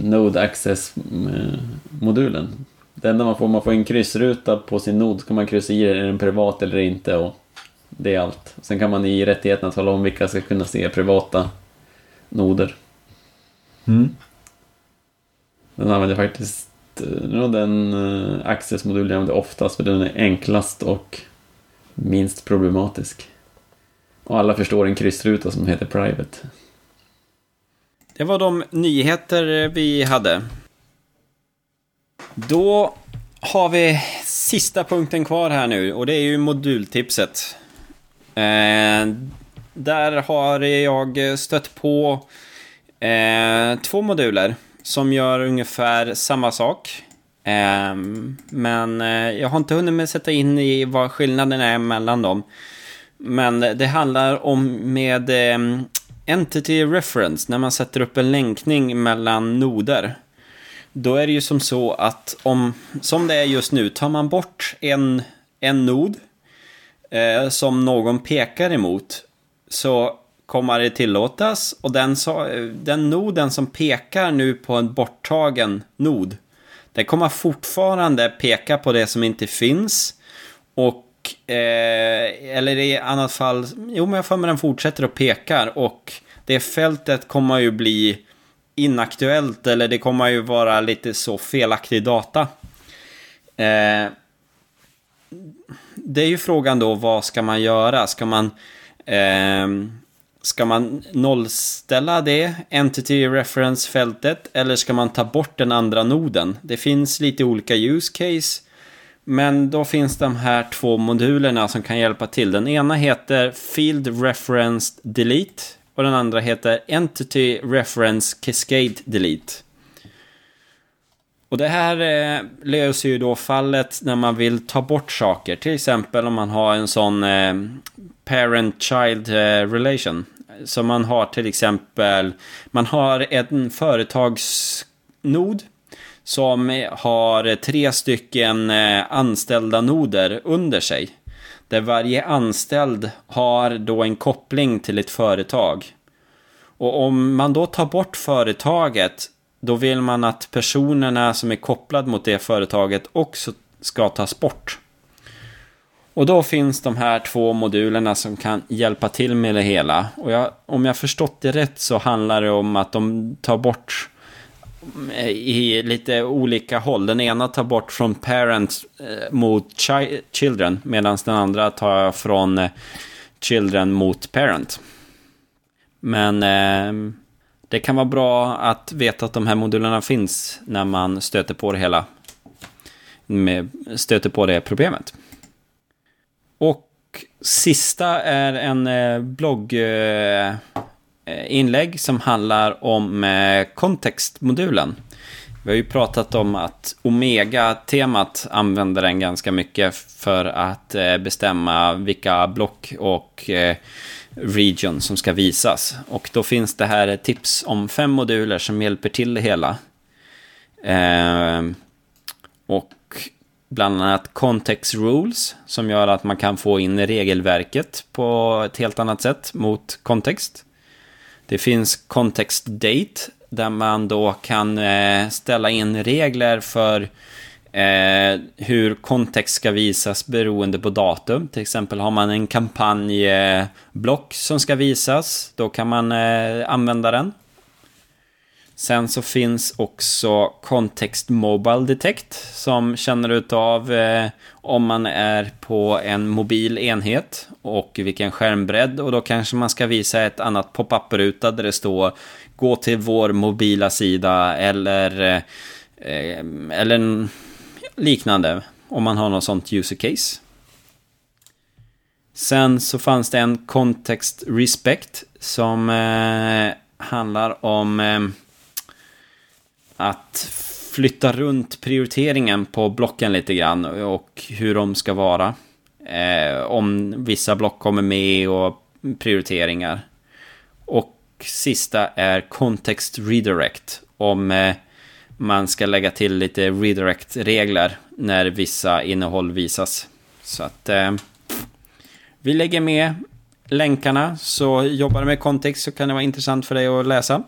Node Access-modulen. Det enda man får, man får en kryssruta på sin nod, så kan man kryssa i är den privat eller inte och det är allt. Sen kan man i rättigheterna tala om vilka ska kunna se privata noder. Mm. Den använder jag faktiskt, eh, nog den uh, Access-modul jag använder oftast för den är enklast och minst problematisk. Och alla förstår en kryssruta som heter Private. Det var de nyheter vi hade. Då har vi sista punkten kvar här nu och det är ju modultipset. Eh, där har jag stött på eh, två moduler som gör ungefär samma sak. Eh, men eh, jag har inte hunnit med sätta in i vad skillnaden är mellan dem. Men det handlar om med eh, Entity Reference, när man sätter upp en länkning mellan noder. Då är det ju som så att om, som det är just nu, tar man bort en, en nod eh, som någon pekar emot så kommer det tillåtas. Och den, så, den noden som pekar nu på en borttagen nod den kommer fortfarande peka på det som inte finns. Och eh, eller i annat fall, jo men jag får med den fortsätter och pekar och det fältet kommer ju bli inaktuellt eller det kommer ju vara lite så felaktig data. Eh, det är ju frågan då, vad ska man göra? Ska man, eh, ska man nollställa det, Entity Reference-fältet, eller ska man ta bort den andra noden? Det finns lite olika use case, men då finns de här två modulerna som kan hjälpa till. Den ena heter Field Reference Delete och den andra heter Entity Reference Cascade Delete. Och det här eh, löser ju då fallet när man vill ta bort saker. Till exempel om man har en sån eh, parent-child eh, relation. Så man har till exempel, man har en företagsnod som har tre stycken eh, anställda noder under sig. Där varje anställd har då en koppling till ett företag. Och om man då tar bort företaget, då vill man att personerna som är kopplade mot det företaget också ska tas bort. Och då finns de här två modulerna som kan hjälpa till med det hela. Och jag, om jag förstått det rätt så handlar det om att de tar bort eh, i lite olika håll. Den ena tar bort från parents eh, mot chi children medan den andra tar från eh, children mot parent. Men eh, det kan vara bra att veta att de här modulerna finns när man stöter på det hela. Med, stöter på det problemet. Och sista är en eh, blogginlägg eh, som handlar om eh, kontextmodulen. Vi har ju pratat om att Omega-temat använder den ganska mycket för att eh, bestämma vilka block och region som ska visas. Och då finns det här tips om fem moduler som hjälper till det hela. Eh, och bland annat context rules som gör att man kan få in regelverket på ett helt annat sätt mot kontext. Det finns context date där man då kan eh, ställa in regler för eh, hur kontext ska visas beroende på datum. Till exempel har man en kampanjblock som ska visas, då kan man eh, använda den. Sen så finns också Context Mobile Detect som känner utav eh, om man är på en mobil enhet och vilken skärmbredd och då kanske man ska visa ett annat pop-up-ruta där det står gå till vår mobila sida eller, eh, eh eller liknande om man har något sånt user case. Sen så fanns det en Context Respect som eh, handlar om eh, att flytta runt prioriteringen på blocken lite grann och hur de ska vara. Eh, om vissa block kommer med och prioriteringar. Och sista är Context Redirect. Om eh, man ska lägga till lite redirect-regler när vissa innehåll visas. Så att eh, vi lägger med länkarna. Så jobbar du med kontext så kan det vara intressant för dig att läsa.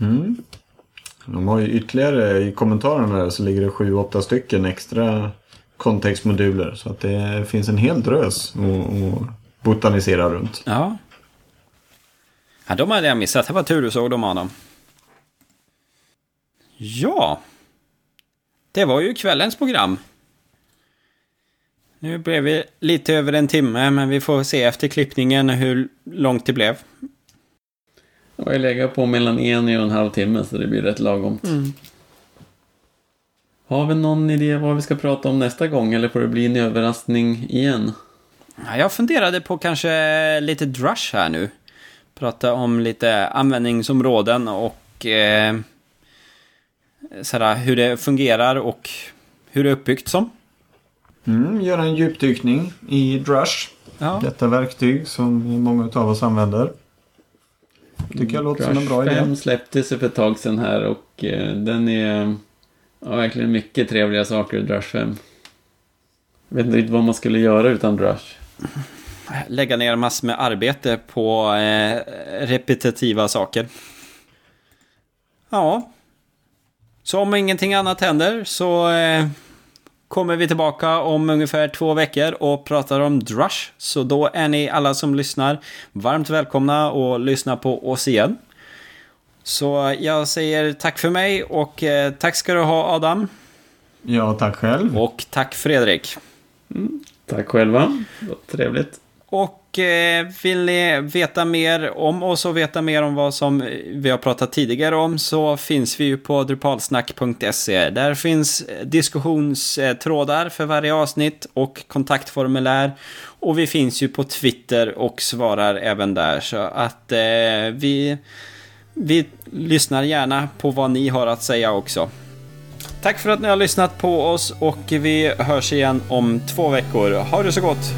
Mm. De har ju ytterligare, i kommentarerna där så ligger det sju, åtta stycken extra kontextmoduler. Så att det finns en hel drös att botanisera runt. Ja. Ja, de hade jag missat. Det var tur du såg dem, Adam. Ja. Det var ju kvällens program. Nu blev vi lite över en timme, men vi får se efter klippningen hur långt det blev. Jag har legat på mellan en och en halv timme så det blir rätt lagomt. Mm. Har vi någon idé vad vi ska prata om nästa gång eller får det bli en överraskning igen? Ja, jag funderade på kanske lite drush här nu. Prata om lite användningsområden och eh, sådär, hur det fungerar och hur det är uppbyggt som. Mm, göra en djupdykning i Drush. Ja. Detta verktyg som många av oss använder. Tycker jag låter som en bra idé. 5 släpptes för ett tag sedan här och eh, den är ja, verkligen mycket trevliga saker i Drush 5. Jag vet inte riktigt vad man skulle göra utan Drush. Lägga ner massor med arbete på eh, repetitiva saker. Ja. Så om ingenting annat händer så eh, kommer vi tillbaka om ungefär två veckor och pratar om Drush. Så då är ni alla som lyssnar varmt välkomna att lyssna på oss igen. Så jag säger tack för mig och eh, tack ska du ha Adam. Ja, tack själv. Och tack Fredrik. Mm, tack själva. Trevligt. Och eh, vill ni veta mer om oss och veta mer om vad som vi har pratat tidigare om så finns vi ju på drupalsnack.se. Där finns eh, diskussionstrådar för varje avsnitt och kontaktformulär. Och vi finns ju på Twitter och svarar även där. Så att eh, vi, vi lyssnar gärna på vad ni har att säga också. Tack för att ni har lyssnat på oss och vi hörs igen om två veckor. Ha det så gott!